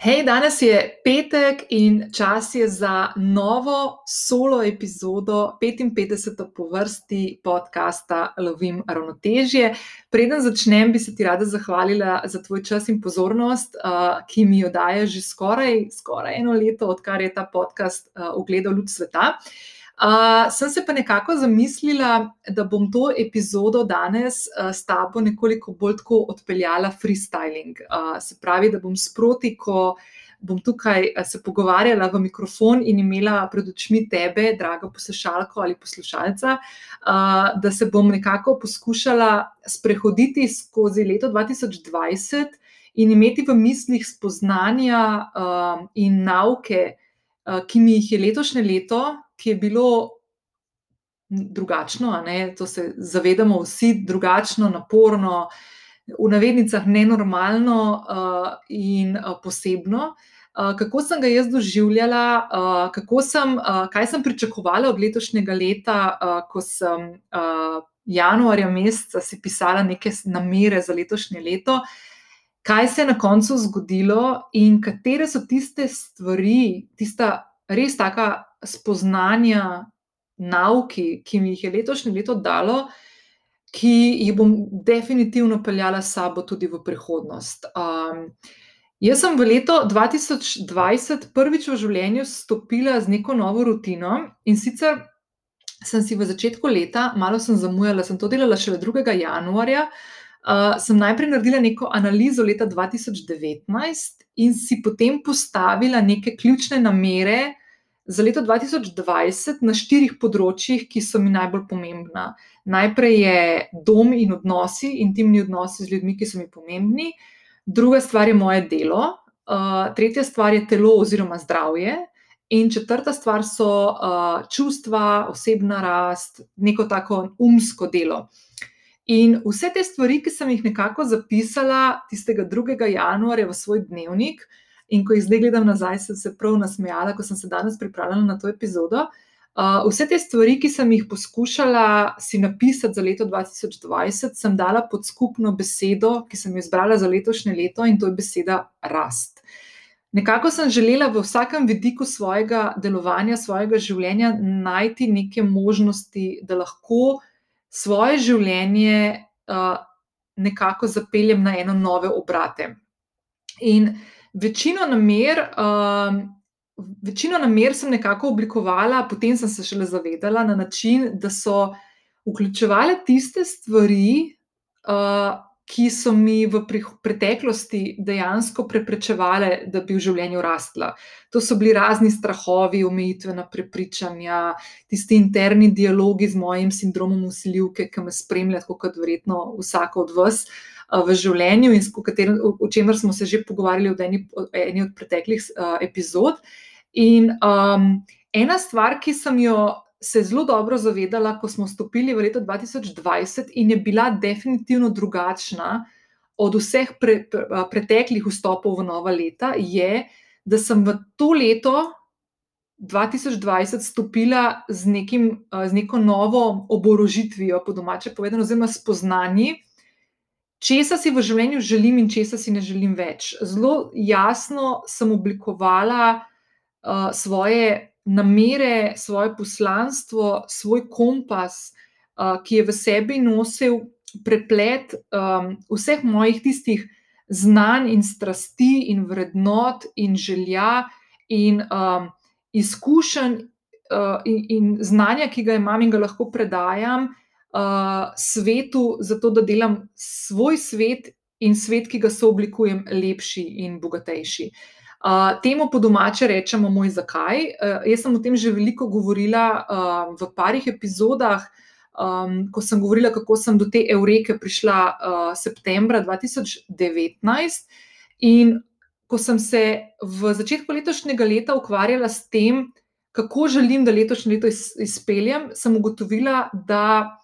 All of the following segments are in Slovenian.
Hej, danes je petek in čas je za novo solo epizodo, 55. po vrsti podcasta Lovim ravnotežje. Preden začnem, bi se ti rada zahvalila za tvoj čas in pozornost, uh, ki mi jo daje že skoraj, skoraj eno leto, odkar je ta podcast uh, ugledal luč sveta. Uh, sem se pa nekako zamislila, da bom to epizodo danes uh, s tabo nekoliko bolj tako odpeljala freestyling. Uh, se pravi, da bom sproti, ko bom tukaj se pogovarjala v mikrofon in imela pred očmi tebe, draga poslušalka ali poslušalca, uh, da se bom nekako poskušala sprehoditi skozi leto 2020 in imeti v mislih spoznanja uh, in nauke, uh, ki mi jih je letošnje leto ki je bilo drugačno, to se zavedamo vsi, drugačno, naporno, v navednicah nenormalno uh, in uh, posebno. Uh, kako sem ga jaz doživljala, uh, sem, uh, kaj sem pričakovala od letošnjega leta, uh, ko sem uh, januarja meseca si pisala neke namere za letošnje leto, kaj se je na koncu zgodilo in katere so tiste stvari, tista res taka spoznanja, nauki, ki mi jih je letošnje leto dalo, ki jih bom definitivno peljala s sabo tudi v prihodnost. Um, jaz sem v leto 2020 prvič v življenju stopila z neko novo rutino in sicer. Sem si v začetku leta, malo sem zamujala, sem to delala šele 2. januarja. Uh, sem najprej naredila neko analizo leta 2019 in si potem postavila neke ključne namere, za leto 2020 na štirih področjih, ki so mi najbolj pomembna. Najprej je dom in odnosi, intimni odnosi z ljudmi, ki so mi pomembni, druga stvar je moje delo, uh, tretja stvar je telo oziroma zdravje, in četrta stvar so uh, čustva, osebna rast, neko tako umsko delo. In vse te stvari, ki sem jih nekako zapisala tistega 2. januarja v svoj dnevnik, uh, In ko jih zdaj gledam nazaj, sem se prav nasmejala, ko sem se danes pripravljala na to epizodo. Uh, vse te stvari, ki sem jih poskušala si napisati za leto 2020, sem dala pod skupno besedo, ki sem jo izbrala za letošnje leto, in to je beseda rast. Nekako sem želela v vsakem vidiku svojega delovanja, svojega življenja najti neke možnosti, da lahko svoje življenje uh, nekako zapeljem na eno nove obrate. In uh, Večino namer, um, večino namer sem nekako oblikovala, potem sem se šele zavedala na način, da so vključevale tiste stvari, uh, ki so mi v preteklosti dejansko preprečevale, da bi v življenju rastla. To so bili razni strahovi, omejitvena prepričanja, tisti interni dialogi z mojim sindromom usiljivke, ki me spremlja, kot verjetno vsako od vas. Uh, v življenju in katerim, o čemer smo se že pogovarjali v eni, eni od preteklih uh, epizod. In um, ena stvar, ki sem jo se zelo dobro zavedala, ko smo vstopili v leto 2020 in je bila definitivno drugačna od vseh pre, pre, preteklih vstopov v nova leta, je, da sem v to leto. 2020 stopila z, nekim, z neko novo oborožitvijo, po domače povedano, oziroma spoznanji, česa si v življenju želim in česa si ne želim več. Zelo jasno sem oblikovala uh, svoje namere, svoje poslanstvo, svoj kompas, uh, ki je v sebi nosil preplet um, vseh mojih tistih znanj in strasti in vrednot in želja in um, izkušenj. Uh, in, in znanja, ki ga imam in ga lahko predajam, uh, svetu, zato da delam svoj svet in svet, ki ga sooblikujem, lepši in bogatejši. Uh, temu po domače rečemo moj zakaj. Uh, jaz sem o tem že veliko govorila uh, v parih epizodah, um, ko sem govorila, kako sem do te Eureke prišla uh, septembra 2019. In ko sem se v začetku letošnjega leta ukvarjala s tem, kako želim, da letošnje leto izpeljem, sem ugotovila, da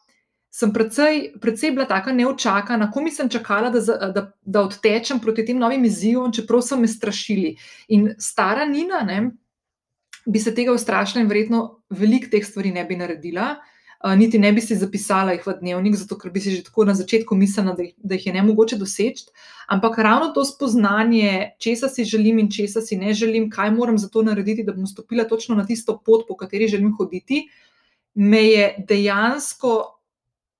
sem precej, precej bila tako neočakana, ko mi sem čakala, da, da, da odtečem proti tem novim izzivom, čeprav so me strašili. In stara Nina ne, bi se tega ustrašila in verjetno veliko teh stvari ne bi naredila. niti ne bi si zapisala jih v dnevnik, zato ker bi si že tako na začetku mislila, da, da jih je ne mogoče doseči. Ampak ravno to spoznanje, česa si želim in česa si ne želim, kaj moram za to narediti, da bom stopila točno na tisto pot, po kateri želim hoditi, me je dejansko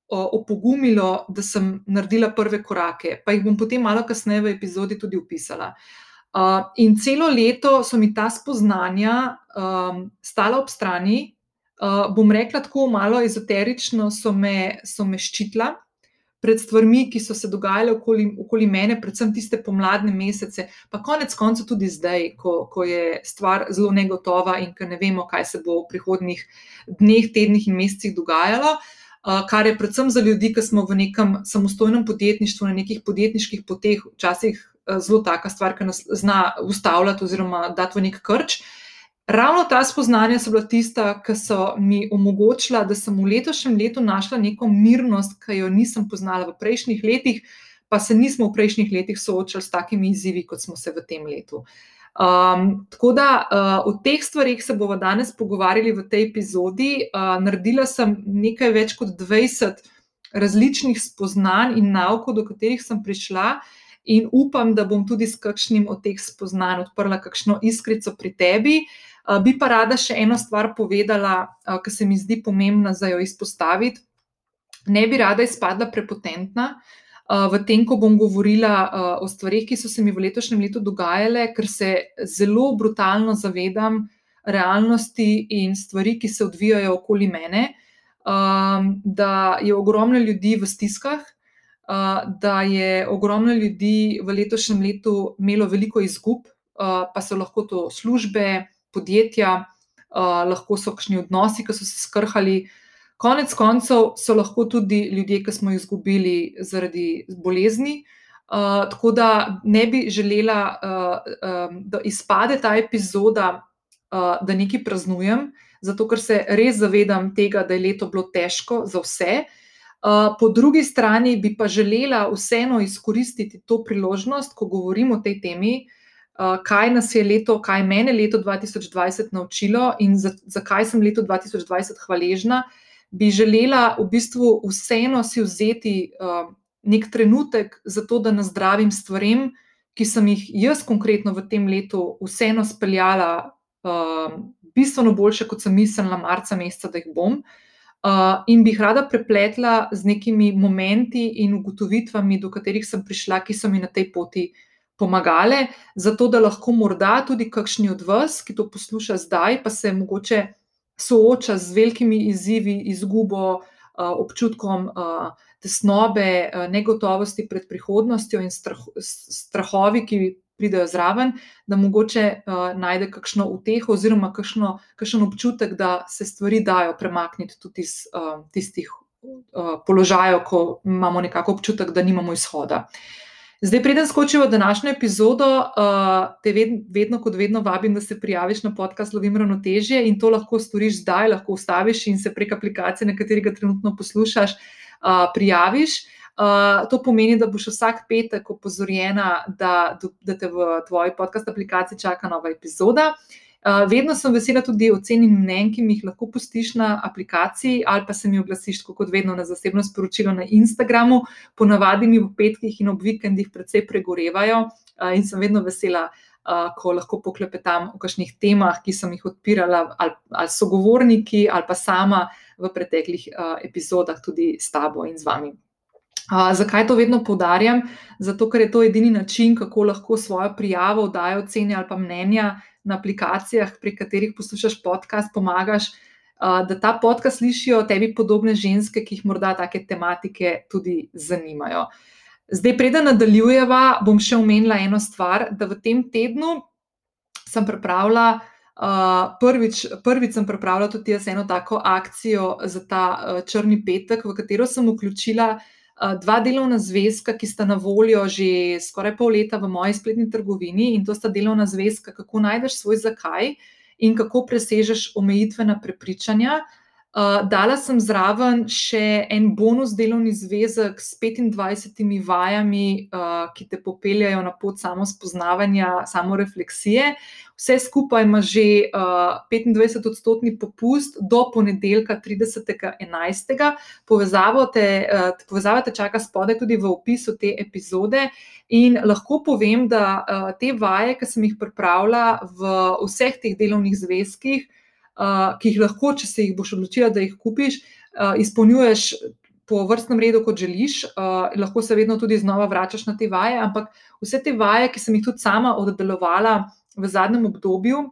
opogumilo, da sem naredila prve korake, pa jih bom potem malo kasneje v epizodi tudi opisala. Uh, in celo leto so mi ta spoznanja um, stala ob strani, uh, bom rekla tako malo ezoterično, so me, so me ščitila pred stvarmi, ki so se dogajale okoli, okoli mene, predvsem tiste pomladne mesece, pa konec koncev tudi zdaj, ko, ko je stvar zelo negotova in ker ne vemo, kaj se bo v prihodnih dneh, tednih in mesecih dogajalo. Uh, kar je predvsem za ljudi, ki smo v nekem samostojnem podjetništvu, na nekih podjetniških poteh, včasih zelo taka stvar, ki nas zna ustavljati oziroma dati v nek krč. Ravno ta spoznanja so bila tista, ki so mi omogočila, da sem v letošnjem letu našla neko mirnost, ki jo nisem poznala v prejšnjih letih, pa se nismo v prejšnjih letih soočali s takimi izzivi, kot smo se v tem letu. Uh, Um, tako da uh, o teh stvarih se bomo danes pogovarjali v tej epizodi. Uh, naredila sem nekaj več kot 20 različnih spoznanj in naukov, do katerih sem prišla, in upam, da bom tudi s kakšnim od teh spoznanj odprla kakšno iskrico pri tebi. Uh, bi pa rada še eno stvar povedala, uh, ki se mi zdi pomembna za jo izpostaviti. Ne bi rada izpadla prepotentna. Uh, v tem, ko bom govorila o stvarih, ki so se mi v letošnjem letu dogajale, ker se zelo brutalno zavedam realnosti in stvari, ki se odvijajo okoli mene, da je ogromno ljudi v stiskah, da je ogromno ljudi v letošnjem letu imelo veliko izgub, pa so lahko to službe, podjetja, lahko so kakšni odnosi, ki so se skrhali. Konec koncev so lahko tudi ljudje, ki smo jih izgubili zaradi bolezni. Uh, tako da ne bi želela, uh, um, da izpade ta epizoda, uh, da nekaj praznujem, zato ker se res zavedam tega, da je leto bilo težko za vse. Uh, po drugi strani bi pa želela vseeno izkoristiti to priložnost, ko govorim o tej temi, uh, kaj nas je leto, kaj mene leto 2020 naučilo in za, zakaj sem leto 2020 hvaležna bi želela v bistvu vseeno si vzeti uh, nek trenutek za to, da nazdravim stvarem, ki sem jih jaz konkretno v tem letu vseeno speljala uh, bistveno boljše, kot sem mislila marca meseca, da jih bom. Uh, in bi jih rada prepletla z nekimi momenti in ugotovitvami, do katerih sem prišla, ki so mi na tej poti pomagale, zato da lahko morda tudi kakšni od vas, ki to posluša zdaj, pa se mogoče sooča z velikimi izzivi, izgubo, občutkom tesnobe, negotovosti pred prihodnostjo in strahovi, ki pridejo zraven, da mogoče najde kakšno uteho oziroma kakšen občutek, da se stvari dajo premakniti tudi iz tistih položajev, ko imamo nekako občutek, da nimamo izhoda. Zdaj, preden skočimo v današnjo epizodo, uh, te ved, vedno, kot vedno, vabim, da se prijaviš na podcast Lovim ravnotežje in to lahko storiš zdaj, lahko ustaviš in se prek aplikacije, na kateri ga trenutno poslušaš, uh, prijaviš. Uh, to pomeni, da boš vsak petek opozorjena, da, da te v tvoji podcast aplikaciji čaka nova epizoda. Uh, Eh, vedno sem vesela tudi ocen in mnen, ki mi jih lahko pustiš na aplikaciji, ali pa se mi oglasiš, kot vedno, na zasebno sporočilo na Instagramu. Ponavadi mi v petkih in ob vikendih precej pregorevajo uh, in sem vedno vesela, uh, ko lahko poklepetam o kakšnih temah, ki sem jih odpirala, ali, ali sogovorniki, ali pa sama v preteklih uh, epizodah tudi s tabo in z vami. Uh, zakaj to vedno poudarjam? Zato, ker je to edini način, kako lahko svojo prijavo, dajo ocene ali pa mnenja na aplikacijah, prek katerih poslušaš podcast, pomagaš, da ta podcast slišijo tebi podobne ženske, ki jih morda take tematike tudi zanimajo. Zdaj, preden nadaljujeva, bom še omenila eno stvar, da v tem tednu sem pripravila. Uh, prvič, prvič sem pripravila tudi jaz eno tako akcijo za ta uh, črni petek, v katero sem vključila uh, dva delovna zvezka, ki sta na voljo že skoraj pol leta v moji spletni trgovini in to sta delovna zvezka, kako najdeš svoj zakaj in kako presežeš omejitvena prepričanja. Uh, dala sem zraven še en bonus delovni zvezek s 25 vajami, uh, ki te popeljajo na pot samo spoznavanja, samo refleksije. Vse skupaj ima že uh, 25-odstotni popust do ponedeljka 30.11. Povezavo te, uh, povezava te čaka spodaj tudi v opisu te epizode. In lahko povem, da uh, te vaje, ki sem jih pripravila v vseh teh delovnih zvezkih, ki jih lahko, če se jih boš odločila, da jih kupiš, izpolnjuješ po vrstnem redu, kot želiš. Lahko se vedno tudi znova vračaš na te vaje, ampak vse te vaje, ki sem jih tudi sama oddelovala v zadnjem obdobju,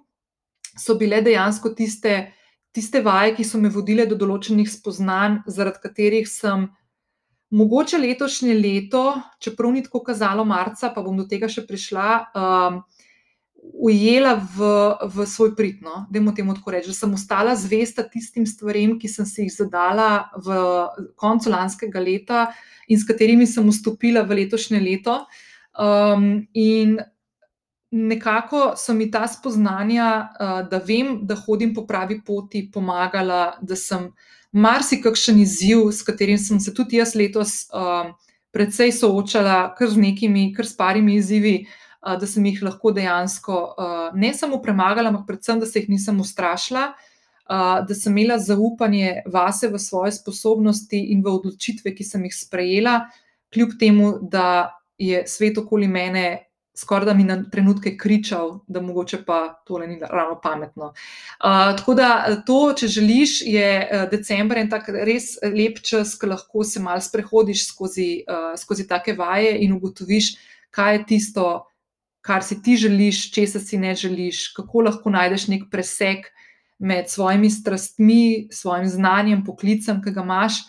so bile dejansko tiste, tiste vaje, ki so me vodile do določenih spoznanj, zaradi katerih sem. Mogoče letošnje leto, čeprav ni tako kazalo marca, pa bom do tega še prišla, um, ujela v, v svoj pridno, da jim temu tako rečem, da sem ostala zvesta tistim stvarem, ki sem si jih zadala v koncu lanskega leta in s katerimi sem vstopila v letošnje leto. Um, in nekako so mi ta spoznanja, uh, da vem, da hodim po pravi poti, pomagala, da sem marsikakšen izziv, s katerim sem se tudi jaz letos uh, predvsej soočala, kar z nekimi, kar s parimi izzivi da sem jih lahko dejansko ne samo premagala, ampak predvsem, da se jih nisem ustrašila, da sem imela zaupanje vase, v svoje sposobnosti in v odločitve, ki sem jih sprejela, kljub temu, da je svet okoli mene. Skoraj da mi na trenutke kričal, da mogoče pa tole ni ravno pametno. Uh, tako da to, če želiš, je decembr en tak res lep čas, ko lahko se mal sprehodiš skozi, uh, skozi take vaje in ugotoviš, kaj je tisto, kar si ti želiš, česa si ne želiš, kako lahko najdeš nek preseg med svojimi strastmi, svojim znanjem, poklicem, ki ga imaš,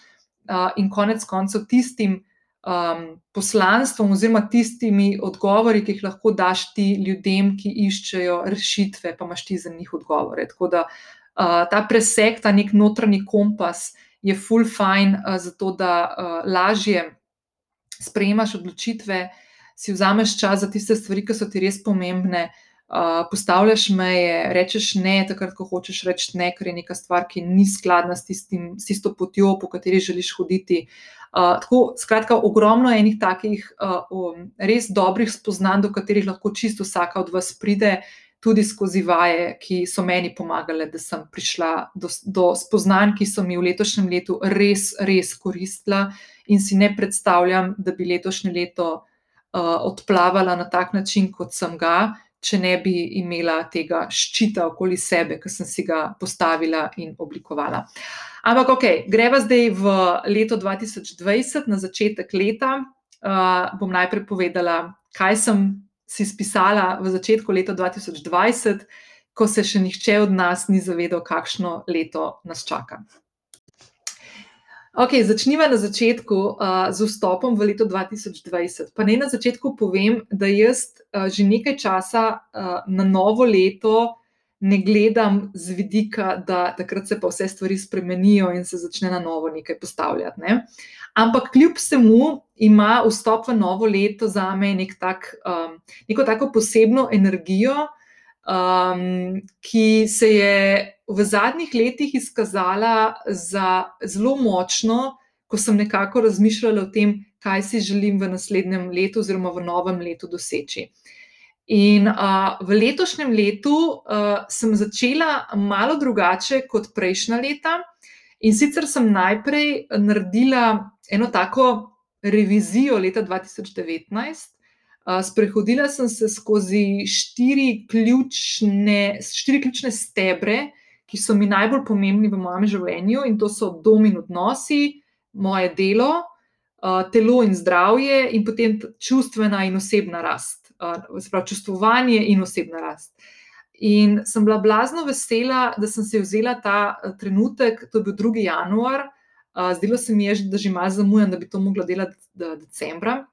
uh, in konec koncev tistim um, poslanstvom, oziroma tistimi odgovori, ki jih lahko daš ti ljudem, ki iščejo rešitve, pa imaš ti za njih odgovore. Tako da uh, ta preseg, ta nek notranji kompas je full fine, uh, zato da uh, lažje sprejemaš odločitve si vzameš čas za tiste stvari, ki so ti res pomembne, uh, postavljaš meje, rečeš ne, takrat, ko hočeš reči ne, ker je neka stvar, ki ni skladna s, tistim, s tisto potjo, po kateri želiš hoditi. Uh, tako, skratka, ogromno enih takih uh, um, res dobrih spoznanj, do katerih lahko čisto vsaka od vas pride, tudi skozi vaje, ki so meni pomagale, da sem prišla do, do spoznanj, ki so mi v letošnjem letu res, res koristila, in si ne predstavljam, da bi letošnje leto uh, odplavala na tak način, kot sem ga, če ne bi imela tega ščita okoli sebe, ki sem si ga postavila in oblikovala. Ampak, ok, greva zdaj v leto 2020, na začetek leta. Uh, bom najprej povedala, kaj sem si spisala v začetku leta 2020, ko se še nihče od nas ni zavedal, kakšno leto nas čaka. Ok, začniva na začetku uh, z vstopom v leto 2020. Pa naj na začetku povem, da jaz uh, že nekaj časa uh, na novo leto ne gledam z vidika, da takrat se pa vse stvari spremenijo in se začne na novo nekaj postavljati. Ne? Ampak kljub vsemu ima vstop v novo leto za me nek tak, um, neko tako posebno energijo, um, ki se je v zadnjih letih izkazala za zelo močno, ko sem nekako razmišljala o tem, kaj si želim v naslednjem letu, oziroma v novem letu doseči. In uh, v letošnjem letu uh, sem začela malo drugače kot prejšnja leta. In sicer sem najprej naredila eno tako revizijo leta 2019. Sprehodila sem se skozi štiri ključne, štiri ključne stebre, ki so mi najbolj pomembni v mojem življenju, in to so dom in odnosi, moje delo, telo in zdravje, in potem čustvena in osebna rast, pravi čustvovanje in osebna rast. In sem bila blazno vesela, da sem se vzela ta trenutek, to je bil 2. januar. Zdelo se mi je, da že malo zamujam, da bi to mogla delati decembra.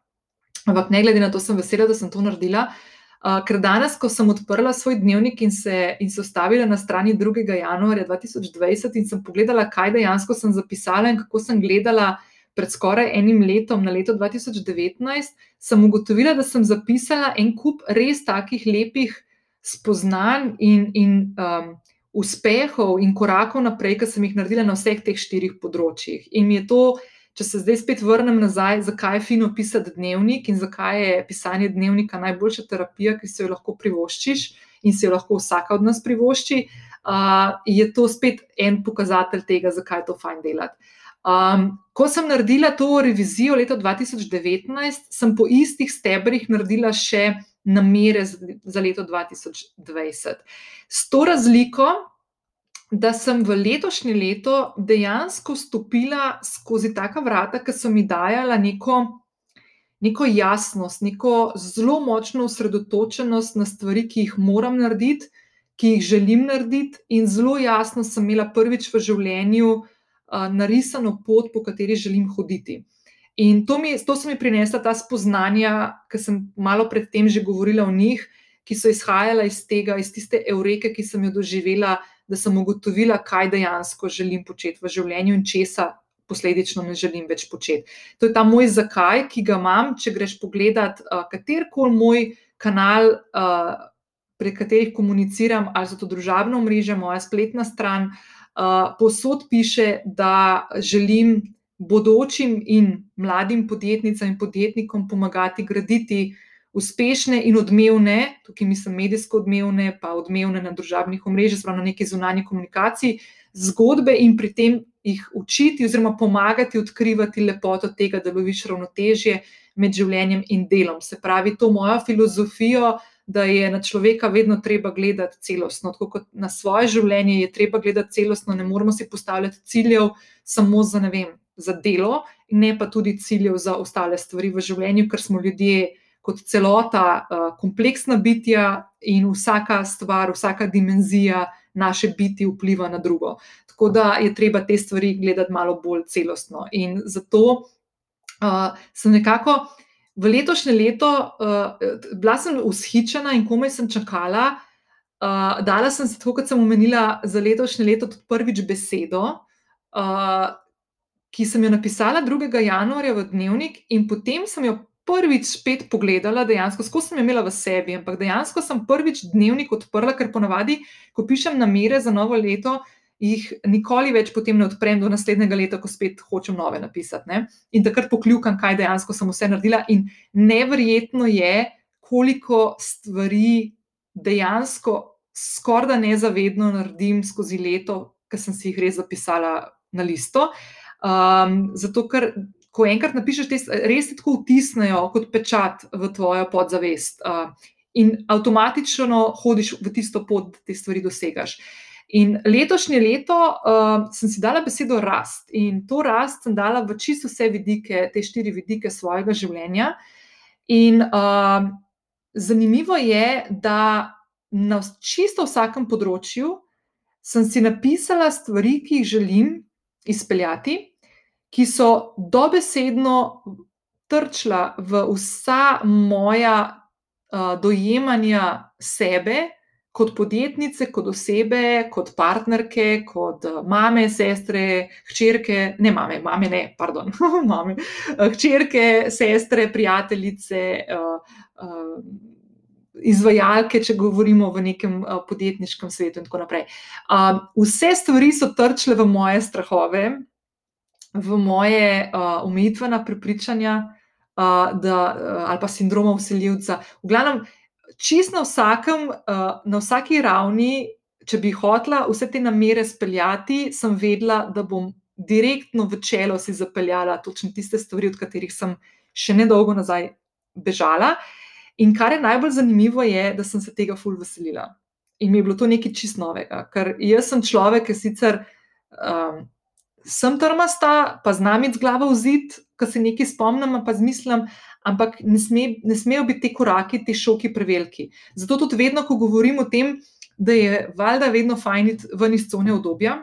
Ampak ne glede na to, sem vesela, da sem to naredila. Uh, Uh, ker danes, ko sem odprla svoj dnevnik in se, in se ustavila na strani 2. januarja 2020 in sem pogledala, kaj dejansko sem zapisala in kako sem gledala pred skoraj enim letom, na leto 2019, sem ugotovila, da sem zapisala en kup res takih lepih spoznanj in, in um, uspehov in korakov naprej, ki sem jih naredila na vseh teh štirih področjih. In mi je to, če se zdaj spet vrnem nazaj, zakaj je fino pisati dnevnik in zakaj je pisanje dnevnika najboljša terapija, ki si jo lahko privoščiš in si jo lahko vsaka od nas privošči, uh, je to spet en pokazatelj tega, zakaj je to fajn delati. Um, ko sem naredila to revizijo leta 2019, sem po istih stebrih naredila še namere za leto 2020. S to razliko, da sem v letošnje leto dejansko stopila skozi taka vrata, ki so mi dajala neko, neko jasnost, neko zelo močno osredotočenost na stvari, ki jih moram narediti, ki jih želim narediti, in zelo jasno sem imela prvič v življenju uh, narisano pot, po kateri želim hoditi. In to, mi, to so mi prinesla ta spoznanja, ki sem malo predtem že govorila o njih, ki so izhajala iz tega, iz tiste eureke, ki sem jo doživela, da sem ugotovila, kaj dejansko želim početi v življenju in česa posledično ne želim več početi. To je ta moj zakaj, ki ga imam, če greš pogledat uh, katerkoli moj kanal, uh, prek katerih komuniciram, ali so to družabno mreže, moja spletna stran, uh, posod piše, da želim bodočim in mladim podjetnicam in podjetnikom pomagati graditi uspešne in odmevne, tukaj mislim medijsko odmevne, pa odmevne na družabnih omrežjih, zelo na neki zunanji komunikaciji, zgodbe in pri tem jih učiti oziroma pomagati odkrivati lepoto tega, da loviš ravnotežje med življenjem in delom. Se pravi, to mojo filozofijo. Da je na človeka vedno treba gledati celostno, tako kot na svoje življenje, je treba gledati celostno, ne moramo si postavljati ciljev samo za, ne vem, za delo, ne pa tudi ciljev za ostale stvari v življenju, ker smo ljudje kot celota, uh, kompleksna bitja in vsaka stvar, vsaka dimenzija naše biti vpliva na drugo. Tako da je treba te stvari gledati malo bolj celostno. In zato uh, sem nekako. V letošnje leto uh, bila sem ushičena in komaj sem čakala. Uh, dala sem se, tako kot sem omenila, za letošnje leto tudi prvič besedo, uh, ki sem jo napisala 2. januarja v dnevnik, in potem sem jo prvič spet pogledala, dejansko, skozi sem imela v sebi, ampak dejansko sem prvič dnevnik odprla, ker ponavadi, ko pišem namere za novo leto, jih nikoli več potem ne odprem do naslednjega leta, ko spet hočem nove napisati. Ne? In takrat pokljukam, kaj dejansko sem vse naredila. In neverjetno je, koliko stvari dejansko skorda nezavedno naredim skozi leto, ker sem si jih res zapisala na listo. Um, zato, ker ko enkrat napišeš, te, res se tako vtisnejo kot pečat v tvojo podzavest uh, in avtomatično hodiš v tisto pot, da te stvari dosegaš. In letošnje leto uh, sem si dala besedo rast in to rast sem dala v čisto vse vidike, te štiri vidike svojega življenja. In uh, zanimivo je, da na čisto vsakem področju sem si napisala stvari, ki jih želim izpeljati, ki so dobesedno trčila v vsa moja uh, dojemanja sebe, kot podjetnice, kot osebe, kot partnerke, kot mame, sestre, hčerke, ne mame, mame ne, pardon, mame, hčerke, sestre, prijateljice. Uh, uh, Izvajalke, če govorimo v nekem podjetniškem svetu, in tako naprej. Vse stvari so trčile v moje strahove, v moje uh, omejitvena prepričanja uh, da, uh, ali pa sindroma usiljivca. V glavnem, čist na, vsakem, uh, na vsaki ravni, če bi hotla vse te namere speljati, sem vedela, da bom direktno v čelo si zapeljala točno tiste stvari, od katerih sem še nedolgo nazaj bežala. In kar je najbolj zanimivo, je, da sem se tega ful veselila. In mi je bilo to nekaj čist novega, ker jaz sem človek, ki sicer um, sem trmasta, pa znam iti z glavo v zid, ko se nekaj spomnim, pa zmislim, ampak ne, sme, ne smejo biti ti koraki, ti šoki preveliki. Zato tudi vedno, ko govorim o tem, da je valjda vedno fajn iti ven iz cone obdobja,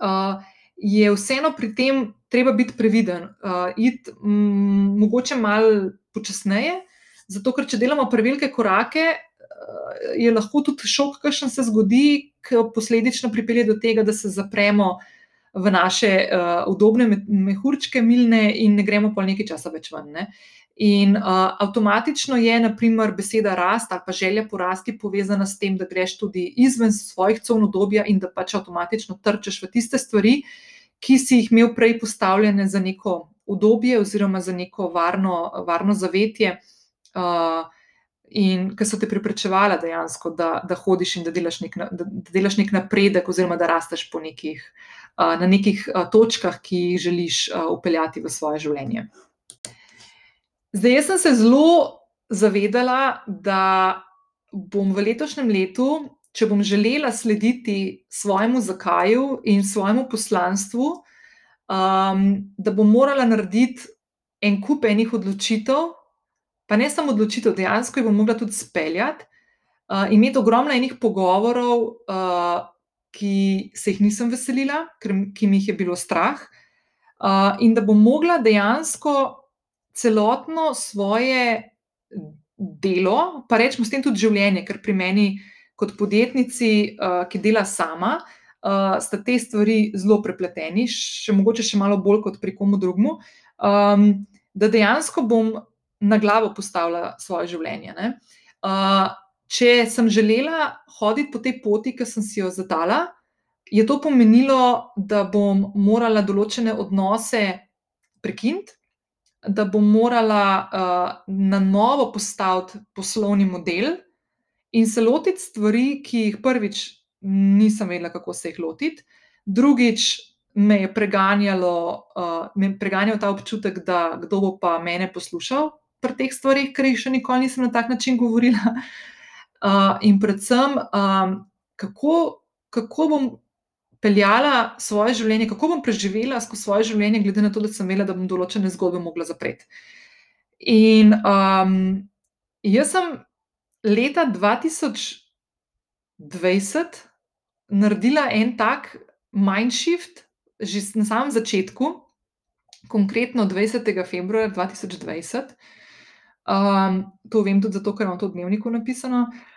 uh, je vseeno pri tem treba biti previden, uh, iti mm, mogoče malo počasneje, zato ker če delamo prevelike korake. Je lahko tudi šok, kaj se zgodi, ki posledično pripelje do tega, da se zapremo v naše uh, udobne mehurčke, milne in ne gremo pa nekaj časa več ven. Ne? In uh, avtomatično je, naprimer, beseda rast ali pa želja po rasti povezana s tem, da greš tudi izven svojih con obdobja in da pač avtomatično trčeš v tiste stvari, ki si jih imel prej postavljene za neko udobje oziroma za neko varno, varno zavetje. Uh, In ki so te preprečevala dejansko, da, da hodiš in da delaš, nek, da, da delaš nek napredek, oziroma da rasteš nekih, uh, na nekih točkah, ki jih želiš upeljati v svoje življenje. Zdaj, jaz sem se zelo zavedala, da bom v letošnjem letu, če bom želela slediti svojemu zakaju in svojemu poslanstvu, um, da bom morala narediti en kup enih odločitev, pa ne samo odločitev, dejansko jih bom mogla tudi speljati, uh, imeti ogromno enih pogovorov, uh, ki se jih nisem veselila, ker, ki mi jih je bilo strah, uh, in da bom mogla dejansko celotno svoje delo, pa rečemo s tem tudi življenje, ker pri meni, kot podjetnici, uh, ki dela sama, uh, sta te stvari zelo prepleteni, še mogoče še malo bolj kot pri komu drugemu. Um, da dejansko bom na glavo postavila svoje življenje. Uh, če sem želela hoditi po tej poti, ki sem si jo zadala, je to pomenilo, da bom morala določene odnose prekiniti, da bom morala uh, na novo postaviti poslovni model in se lotiti stvari, ki jih prvič nisem vedela, kako se jih lotiti, drugič me je preganjalo, uh, me je preganjal ta občutek, da kdo bo pa mene poslušal pri teh stvarih, ker jih še nikoli nisem na tak način govorila. Uh, in predvsem, um, kako, kako bom peljala svoje življenje, kako bom preživela skozi svoje življenje, glede na to, da sem imela, da bom določene zgodbe mogla zapreti. In um, jaz sem leta 2020 naredila en tak mindshift, že na samem začetku, konkretno 20. februarja 2020. Um, to vem tudi zato, ker imam to v dnevniku napisano. Uh,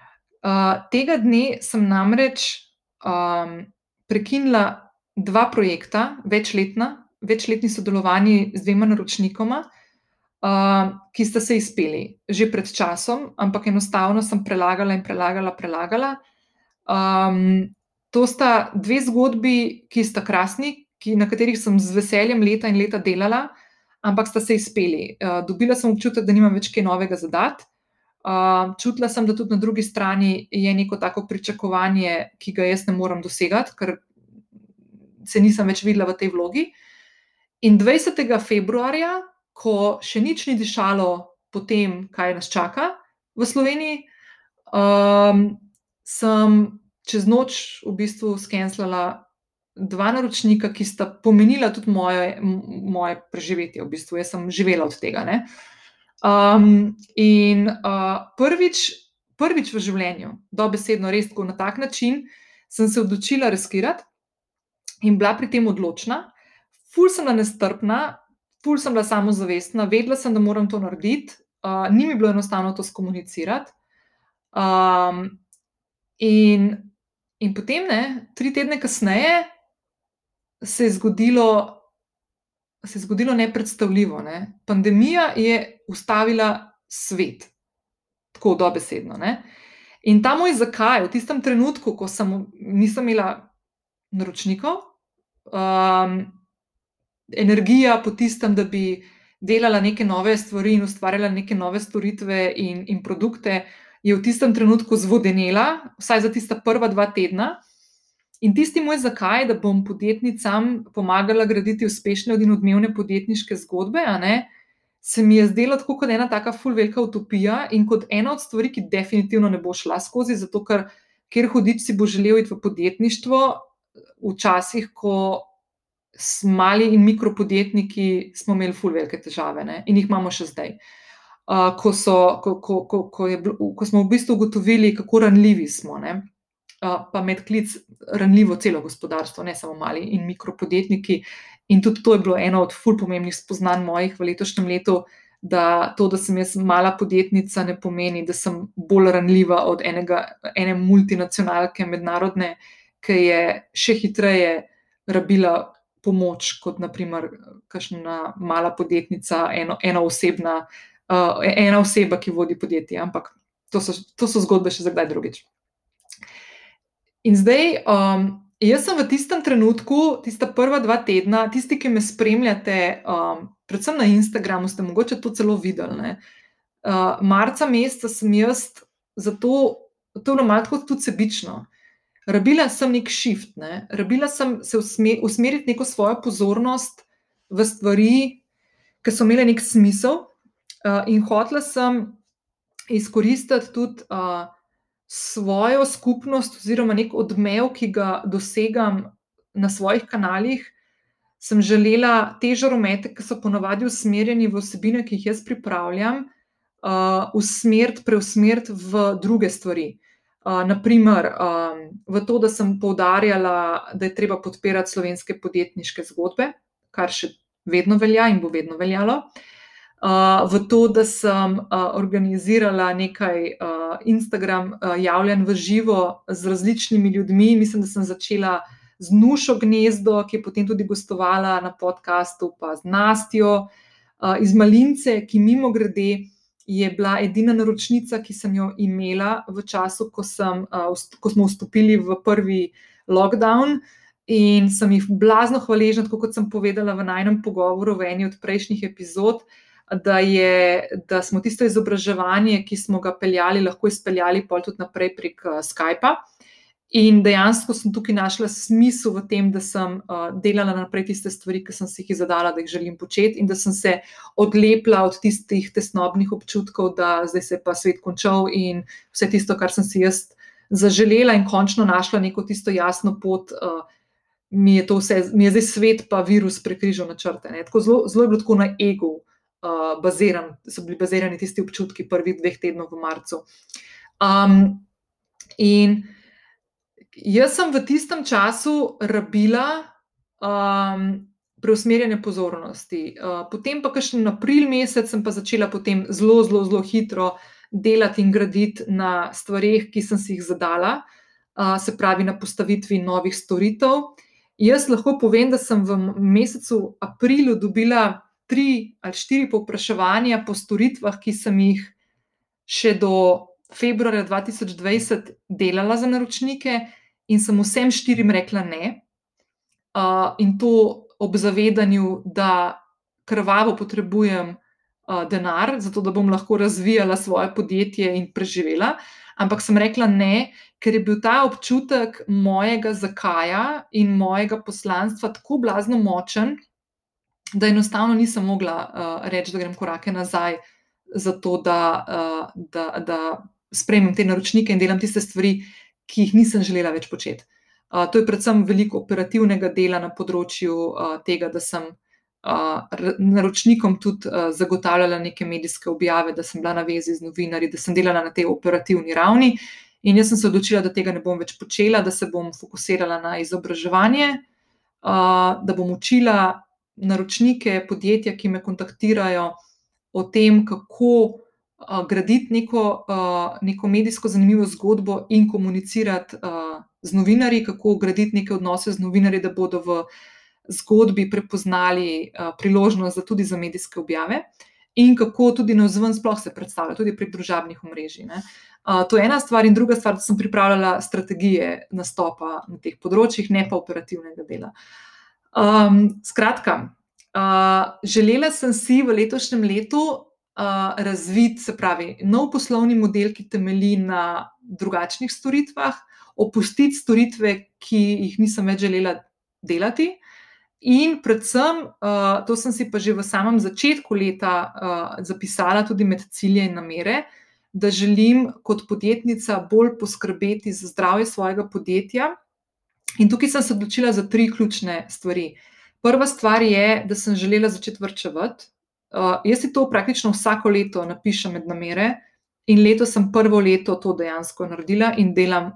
tega dne sem namreč um, prekinila dva projekta, večletna, večletni sodelovanje z dvema naročnikoma, uh, ki sta se izpeli že pred časom, ampak enostavno sem prelagala in prelagala, prelagala. Um, to sta dve zgodbi, ki sta krasni, ki, na katerih sem z veseljem leta in leta delala, ampak sta se izpeli. Uh, dobila sem občutek, da nimam več kaj novega zadati. Uh, čutila sem, da tudi na drugi strani je neko tako pričakovanje, ki ga jaz ne morem dosegati, ker se nisem več videla v tej vlogi. In 20. februarja, ko še nič ni dišalo po tem, kaj nas čaka v Sloveniji, um, sem čez noč v bistvu skenslala dva naročnika, ki sta pomenila tudi moje, moje preživetje. V bistvu jaz sem živela od tega. Ne? Um, in uh, prvič, prvič v življenju, dobesedno, res tako na tak način, sem se odločila riskirati in bila pri tem odločna. Ful sem bila nestrpna, ful sem bila samozavestna, vedela sem, da moram to narediti, uh, ni mi bilo enostavno to skomunicirati. Um, in, in potem, ne, tri tedne kasneje, se je zgodilo se je zgodilo nepredstavljivo. Ne? Pandemija je ustavila svet, tako dobesedno. Ne? In ta moj zakaj, v tistem trenutku, ko sem, nisem imela naročnikov, um, energija po tistem, da bi delala neke nove stvari in ustvarjala neke nove storitve in, in produkte, je v tistem trenutku zvodenela, vsaj za tista prva dva tedna. In tisti moj zakaj, da bom podjetnicam pomagala graditi uspešne in odmevne podjetniške zgodbe, ne, se mi je zdelo tako kot ena taka ful velika utopija in kot ena od stvari, ki definitivno ne bo šla skozi, zato ker kjer hodič si bo želel iti v podjetništvo, včasih, ko smo mali in mikropodjetniki, smo imeli ful velike težave ne, in jih imamo še zdaj. Uh, ko, so, ko, ko, ko, ko, je, ko smo v bistvu ugotovili, kako ranljivi smo. Ne pa med klic ranljivo celo gospodarstvo, ne samo mali in mikropodjetniki. In tudi to je bilo eno od fulimembnih spoznanj mojih v letošnjem letu, da to, da sem jaz mala podjetnica, ne pomeni, da sem bolj ranljiva od enega, ene multinacionalke, mednarodne, ki je še hitreje rabila pomoč kot naprimer kakšna mala podjetnica, eno, eno osebna, uh, ena oseba, ki vodi podjetje, ampak to so, to so zgodbe še za kdaj drugič. In zdaj, um, jaz sem v tistem trenutku, tista prva dva tedna, tisti, ki me spremljate, um, predvsem na Instagramu, ste mogoče to celo videli. Uh, marca meseca sem jaz zato, to je bilo malo tudi sebično. Rabila sem nek shift, ne? rabila sem se usmeriti neko svojo pozornost v stvari, ki so imele nek smisel, uh, in hotela sem izkoristiti tudi uh, svojo skupnost, oziroma nek odmev, ki ga dosegam na svojih kanalih. Sem želela te žaromete, ki so ponovadi usmerjeni v osebine, ki jih jaz pripravljam, uh, usmeriti, preusmeriti v druge stvari. Uh, naprimer, um, v to, da sem poudarjala, da je treba podpirati slovenske podjetniške zgodbe, kar še vedno velja in bo vedno veljalo. Uh, v to, da sem uh, organizirala nekaj uh, Instagram uh, javljanj v živo z različnimi ljudmi. Mislim, da sem začela z Nušo Gnezdo, ki je potem tudi gostovala na podkastu, pa z Nastjo uh, iz Malince, ki mimo grede je bila edina naročnica, ki sem jo imela v času, ko, sem, ko smo vstopili v prvi lockdown. In sem jih blazno hvaležna, kot sem povedala v najnem pogovoru v eni od prejšnjih epizod, da, je, da smo tisto izobraževanje, ki smo ga peljali, lahko izpeljali tudi naprej prek Skypa. In dejansko sem tukaj našla smisel v tem, da sem uh, delala naprej tiste stvari, ki sem si jih zadala, da jih želim početi, in da sem se odlepila od tistih tesnobnih občutkov, da zdaj se je pa svet končal in vse tisto, kar sem si jaz zaželela, in končno našla neko tisto jasno pot. Uh, Mi je, vse, mi je zdaj svet, pa virus prekrižal na črte. Zelo, zelo je bilo tako na ego, uh, baziran, so bili bazirani tisti občutki prvih dveh tednov v marcu. Um, in jaz sem v tistem času rabila um, preusmerjanje pozornosti. Uh, potem pa, še na april mesec, sem pa začela potem zelo, zelo, zelo hitro delati in graditi na stvarih, ki sem si jih zadala, uh, se pravi na postavitvi novih storitev. Jaz lahko povem, da sem v mesecu aprilu dobila tri ali štiri povpraševanja po storitvah, ki sem jih še do februarja 2020 delala za naročnike, in sem vsem štirim rekla ne. Uh, in to ob zavedanju, da krvavo potrebujem uh, denar, zato da bom lahko razvijala svoje podjetje in preživela. Ampak sem rekla ne, ker je bil ta občutek mojega zakaja in mojega poslanstva tako blazno močen, da enostavno nisem mogla uh, reči, da grem korake nazaj, zato da, uh, da, da sprejmem te naročnike in delam tiste stvari, ki jih nisem želela več početi. Uh, to je predvsem veliko operativnega dela na področju uh, tega, da sem uh, naročnikom tudi uh, zagotavljala neke medijske objave, da sem bila na vezi z novinarji, da sem delala na tej operativni ravni. In jaz sem se odločila, da tega ne bom več počela, da se bom fokusirala na izobraževanje, uh, da bom učila naročnike, podjetja, ki me kontaktirajo, o tem, kako uh, graditi neko, uh, neko medijsko zanimivo zgodbo in komunicirati uh, z novinarji, kako graditi neke odnose z novinarji, da bodo v zgodbi prepoznali uh, priložnost za tudi za medijske objave. In kako tudi na vzven sploh se predstavlja, tudi prek družabnih omrežij. Uh, to je ena stvar, in druga stvar, da sem pripravljala strategije nastopa na teh področjih, ne pa operativnega dela. Um, skratka, uh, želela sem si v letošnjem letu uh, razviti, se pravi, nov poslovni model, ki temelji na drugačnih storitvah, opustiti storitve, ki jih nisem več želela delati. In predvsem, uh, to sem si pa že v samem začetku leta uh, zapisala, tudi med cilje in namere, da želim kot podjetnica bolj poskrbeti za zdravje svojega podjetja. In tukaj sem se odločila za tri ključne stvari. Prva stvar je, da sem želela začeti vrčevati, Uh, jaz si to praktično vsako leto napišem med namere, in letos sem prvo leto to dejansko naredila in delam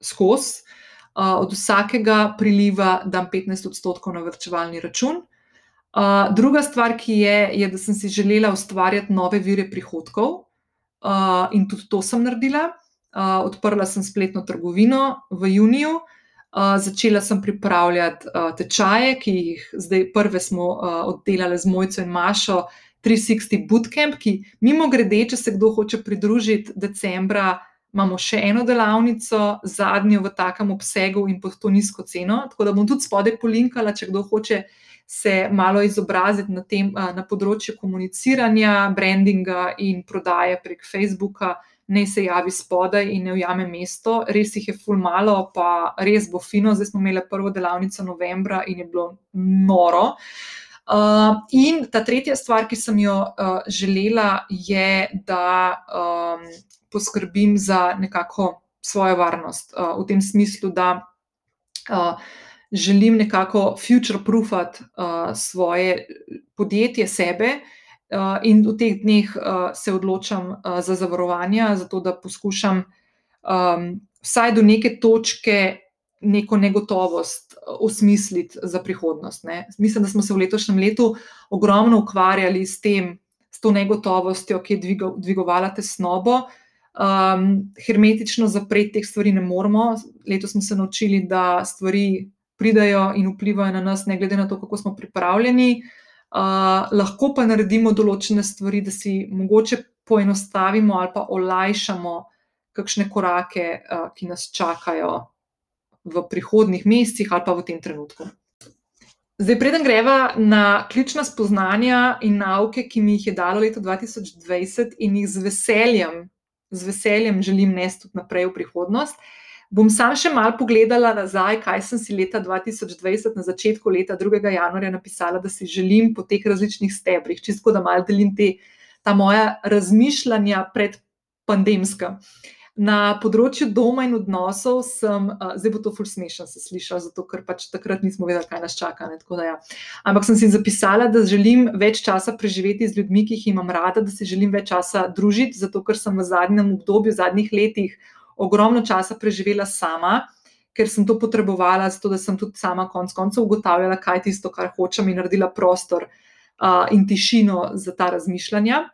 skozi. Uh, od vsakega priliva dam 15 odstotkov na vrčevalni račun. Uh, druga stvar, ki je, je, da sem si želela ustvarjati nove vire prihodkov, uh, in tudi to sem naredila. Uh, odprla sem spletno trgovino v juniju, uh, začela sem pripravljati uh, tečaje, ki jih zdaj prve smo uh, oddelali z Mojco in Mašo, 360 Bootcamp, ki mimo grede, če se kdo hoče pridružiti decembra, imamo še eno delavnico, zadnjo v takem obsegu in pod to nizko ceno. Tako da bom tudi spodaj polinkala, če kdo hoče se malo izobraziti na, tem, na področju komuniciranja, brandinga in prodaje prek Facebooka. Ne se javi spodaj in ne ujame mesto, res jih je ful malo, pa res bo fino. Zdaj smo imeli prvo delavnico novembra in je bilo noro. Uh, in ta tretja stvar, ki sem jo uh, želela, je, da um, poskrbim za nekako svojo varnost, uh, v tem smislu, da uh, želim nekako future-proofati uh, svoje podjetje, sebe. Uh, in v teh dneh uh, se odločam uh, za zavarovanja, zato da poskušam um, vsaj do neke točke neko negotovost osmisliti za prihodnost. Ne. Mislim, da smo se v letošnjem letu ogromno ukvarjali s tem, s to negotovostjo, ki je dvigovala tesnobo, uh, Um, hermetično zapreti teh stvari ne moramo. Letos smo se naučili, da stvari pridajo in vplivajo na nas, ne glede na to, kako smo pripravljeni. Uh, lahko pa naredimo določene stvari, da si mogoče poenostavimo ali pa olajšamo kakšne korake, uh, ki nas čakajo v prihodnih mesecih ali pa v tem trenutku. Zdaj, preden greva na ključna spoznanja in nauke, ki mi jih je dalo leto 2020 in jih z veseljem z veseljem želim nesti tudi naprej v prihodnost. Bom sam še malo pogledala nazaj, kaj sem si leta 2020, na začetku leta 2. januarja, napisala, da si želim po teh različnih stebrih, čisto da malo delim te, ta moja razmišljanja pred pandemska. Na področju doma in odnosov sem, uh, zdaj bo to ful smešno se slišati, zato ker pač takrat nismo vedeli, kaj nas čaka. Ja. Ampak sem si zapisala, da želim več časa preživeti z ljudmi, ki jih imam rada, da si želim več časa družiti, zato ker sem v zadnjem obdobju, v zadnjih letih, ogromno časa preživela sama, ker sem to potrebovala, zato da sem tudi sama konec koncev ugotavljala, kaj je tisto, kar hočem in naredila prostor uh, in tišino za ta razmišljanja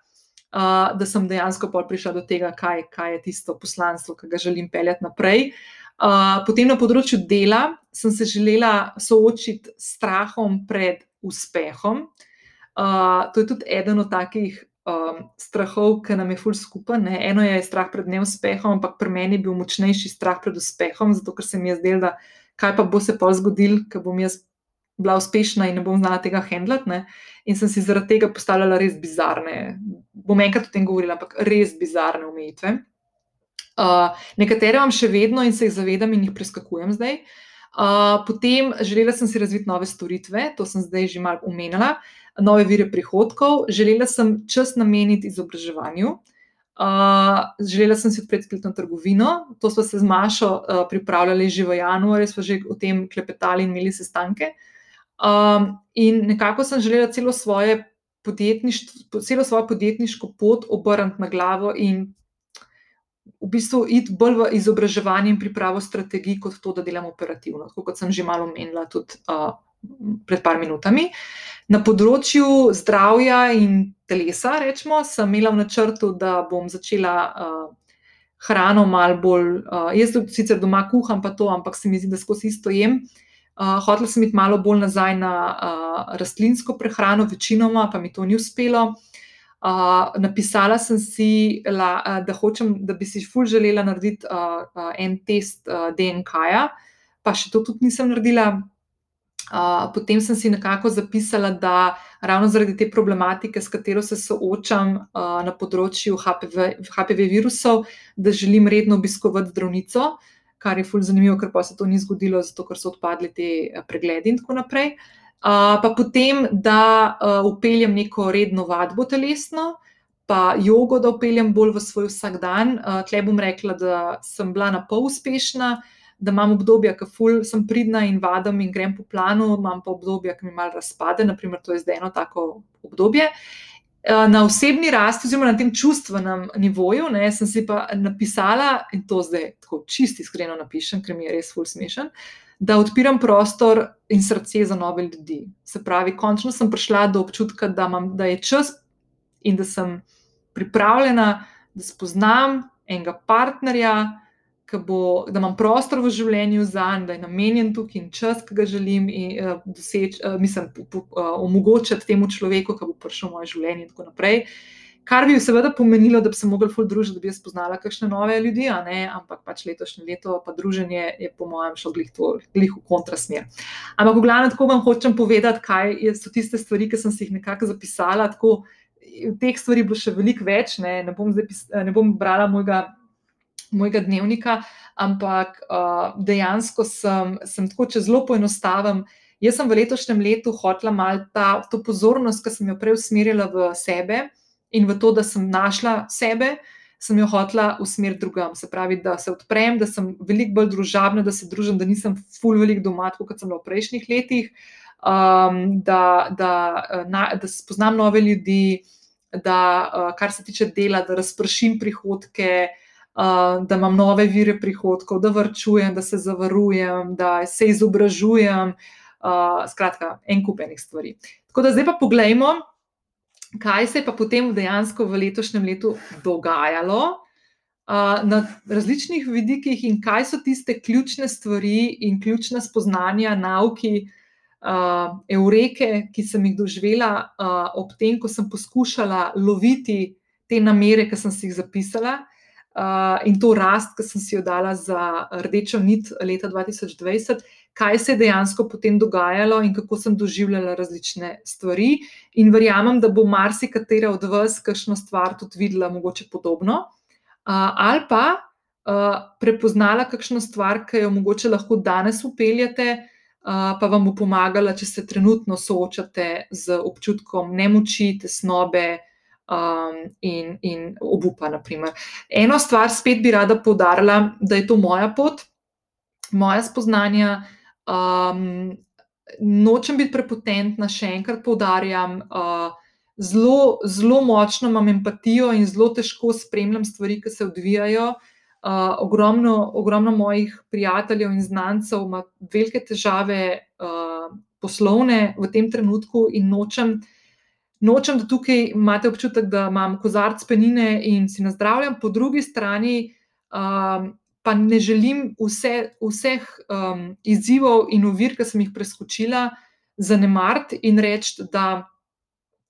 uh, da sem dejansko prišla do tega, kaj, kaj je tisto poslanstvo, ki ga želim peljati naprej. Uh, potem na področju dela sem se želela soočiti s strahom pred uspehom. Uh, to je tudi eden od takih um, strahov, ki nam je ful skupaj. Ne? Eno je strah pred neuspehom, ampak pri meni je bil močnejši strah pred uspehom, zato ker se mi je zdelo, da kaj pa bo se pa zgodil, ker bom jaz bila uspešna in ne bom znala tega handlati. In sem si zaradi tega postavljala res bizarne, bom enkrat o tem govorila, ampak res bizarne omejitve. Uh, nekatere imam še vedno in se jih zavedam in jih preskakujem zdaj. Uh, potem želela sem si razviti nove storitve, to sem zdaj že malo omenila, nove vire prihodkov, želela sem čas nameniti izobraževanju. Uh, želela sem si odpreti spletno trgovino, to smo se z Mašo uh, pripravljali že v januarju, smo že o tem klepetali in imeli sestanke. Uh, Um, in nekako sem želela celo, svoje celo svojo podjetniško pot obrniti na glavo in v bistvu iti bolj v izobraževanje in pripravo strategij, kot to, da delam operativno, kot sem že malo omenila tudi uh, pred par minutami. Na področju zdravja in telesa, rečemo, sem imela v načrtu, da bom začela. Uh, Hrano malo bolj, uh, jaz sicer doma kuham, pa to, ampak se mi zdi, da skozi isto jem. Uh, hotela sem iti malo bolj nazaj na uh, rastlinsko prehrano, večinoma pa mi to ni uspelo. Uh, napisala sem si, la, uh, da, hočem, da bi si ful želela narediti uh, uh, en test uh, DNK-ja, pa še to tudi nisem naredila. Uh, potem sem si nekako zapisala, da ravno zaradi te problematike, s katero se soočam uh, na področju HPV, HPV virusov, da želim redno obiskovati zdravnico. Uh, kar je fully zanimivo, ker pa se to ni zgodilo, zato ker so odpadli ti eh, pregledi in tako naprej. Uh, pa potem, da uh, upeljem neko redno vadbo telesno, pa jogo, da upeljem bolj v svoj vsakdan. Uh, Tle bom rekla, da sem bila na pol uspešna, da imam obdobja, ki ful sem pridna in vadam in grem po planu, imam pa obdobja, ki mi malo razpade, naprimer, to je zdaj eno tako obdobje. Eh, na osebni rasti, oziroma na tem čustvenem nivoju, ne, sem si pa napisala, in to zdaj tako čisto iskreno napišem, ker mi je res ful smešen, da odpiram prostor in srce za nove ljudi. Se pravi, končno sem prišla do občutka, da, imam, da je čas in da sem pripravljena, da spoznam enega partnerja, bo, da imam prostor v življenju za njim, da je namenjen tukaj in čas, ki ga želim in, uh, doseči, uh, mislim, uh, omogočiti temu človeku, ki bo prišel v moje življenje in tako naprej. Kar bi seveda pomenilo, da bi se mogli ful družiti, da bi jaz spoznala kakšne nove ljudi, ampak pač letošnje leto, pa druženje je po mojem šlo glih, to, glih v kontrasmer. Ampak v glavnem tako vam hočem povedati, kaj so tiste stvari, ki sem si jih nekako zapisala. Tako, teh stvari bo še veliko več, ne, ne, bom, zapis, ne bom brala mojega mojega dnevnika, ampak uh, dejansko sem, sem tako, če zelo poenostavim. Jaz sem v letošnjem letu hotela malo ta, to pozornost, ki sem jo prej usmerila v sebe in v to, da sem našla sebe, sem jo hotela usmeriti drugam. Se pravi, da se odprem, da sem veliko bolj družabna, da se družim, da nisem full velik doma, kot sem bila v prejšnjih letih, um, da, da, na, da spoznam nove ljudi, da uh, kar se tiče dela, da razpršim prihodke da imam nove vire prihodkov, da vrčujem, da se zavarujem, da se izobražujem. Skratka, en kup enih stvari. Tako da zdaj pa pogledajmo, kaj se je pa potem dejansko v letošnjem letu dogajalo na različnih vidikih in kaj so tiste ključne stvari in ključne spoznanja, nauki, uh, eureke, ki sem jih doživela uh, ob tem, ko sem poskušala loviti te namere, ki sem si jih zapisala. Uh, in to rast, ki sem si jo dala za rdečo nit leta 2020, kaj se je dejansko potem dogajalo in kako sem doživljala različne stvari. In verjamem, da bo marsikatera od vas kakšno stvar tudi videla, mogoče podobno, uh, ali pa uh, prepoznala kakšno stvar, ki jo mogoče lahko danes upeljate, pa vam bo pomagala, če se trenutno soočate z občutkom nemoči, tesnobe um, in, in obupa. Naprimer. Eno stvar spet bi rada poudarila, da je to moja pot, moja spoznanja. Um, nočem biti prepotentna, še enkrat poudarjam. Uh, Zelo, zelo močno imam empatijo in zelo težko spremljam stvari, ki se odvijajo. Uh, ogromno, ogromno mojih prijateljev in znancev ima velike težave uh, poslovne v tem trenutku in nočem uh, nočem, da tukaj imate občutek, da imam kozarc penine in si nazdravljam, po drugi strani um, pa ne želim vse, vseh um, izzivov in ovir, ki sem jih preskočila, zanemariti in reči, da.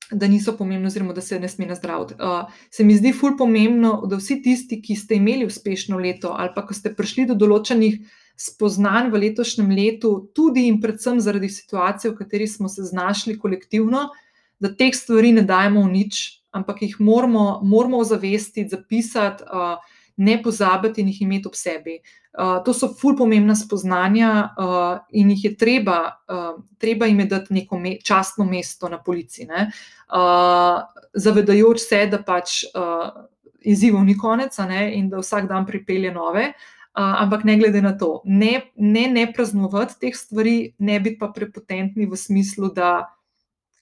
Da niso pomembni, oziroma da se ne sme nazdraviti. Uh, se mi zdi ful pomembno, da vsi tisti, ki ste imeli uspešno leto ali pa ko ste prišli do določenih spoznanj v letošnjem letu, tudi in predvsem zaradi situacije, v kateri smo se znašli kolektivno, uh, da teh stvari ne dajemo v nič, ampak jih moramo, moramo ozavestiti, zapisati, uh, ne pozabiti in jih imeti ob sebi. Uh, to so ful pomembna spoznanja uh, in jih je treba, uh, treba jim dati neko me častno mesto na polici, uh, zavedajoč se, da pač uh, izzivov ni konec ne, in da vsak dan pripelje nove. Uh, ampak ne glede na to, ne, ne, ne praznovati teh stvari, ne biti pa prepotentni v smislu, da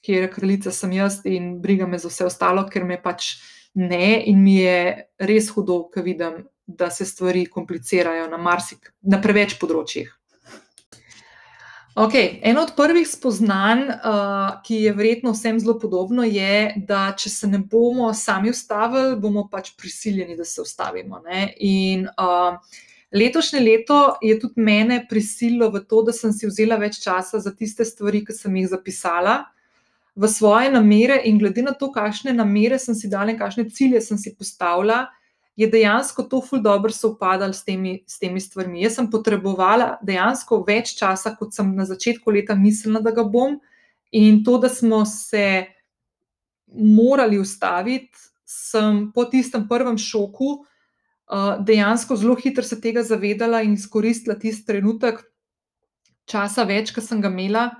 kjer je kraljica, sem jaz in briga me za vse ostalo, ker me pač ne in mi je res hudo, ko vidim, da se stvari komplicirajo na marsik, na preveč področjih. Okay. Eno od prvih spoznanj, uh, ki je verjetno vsem zelo podobno, je, da če se ne bomo sami ustavili, bomo pač prisiljeni, da se ustavimo. In uh, letošnje leto je tudi mene prisililo v to, da sem si vzela več časa za tiste stvari, ki sem jih zapisala v svoje namere, in glede na to, kakšne namere sem si dala in kakšne cilje sem si postavila, je dejansko to ful dobro sovpadalo s, s temi stvarmi. Jaz sem potrebovala dejansko več časa, kot sem na začetku leta mislila, da ga bom, in to, da smo se morali ustaviti, sem po tistem prvem šoku. Uh, dejansko zelo hitro se tega zavedala in izkoristila tisti trenutek časa, več, ki sem ga imela,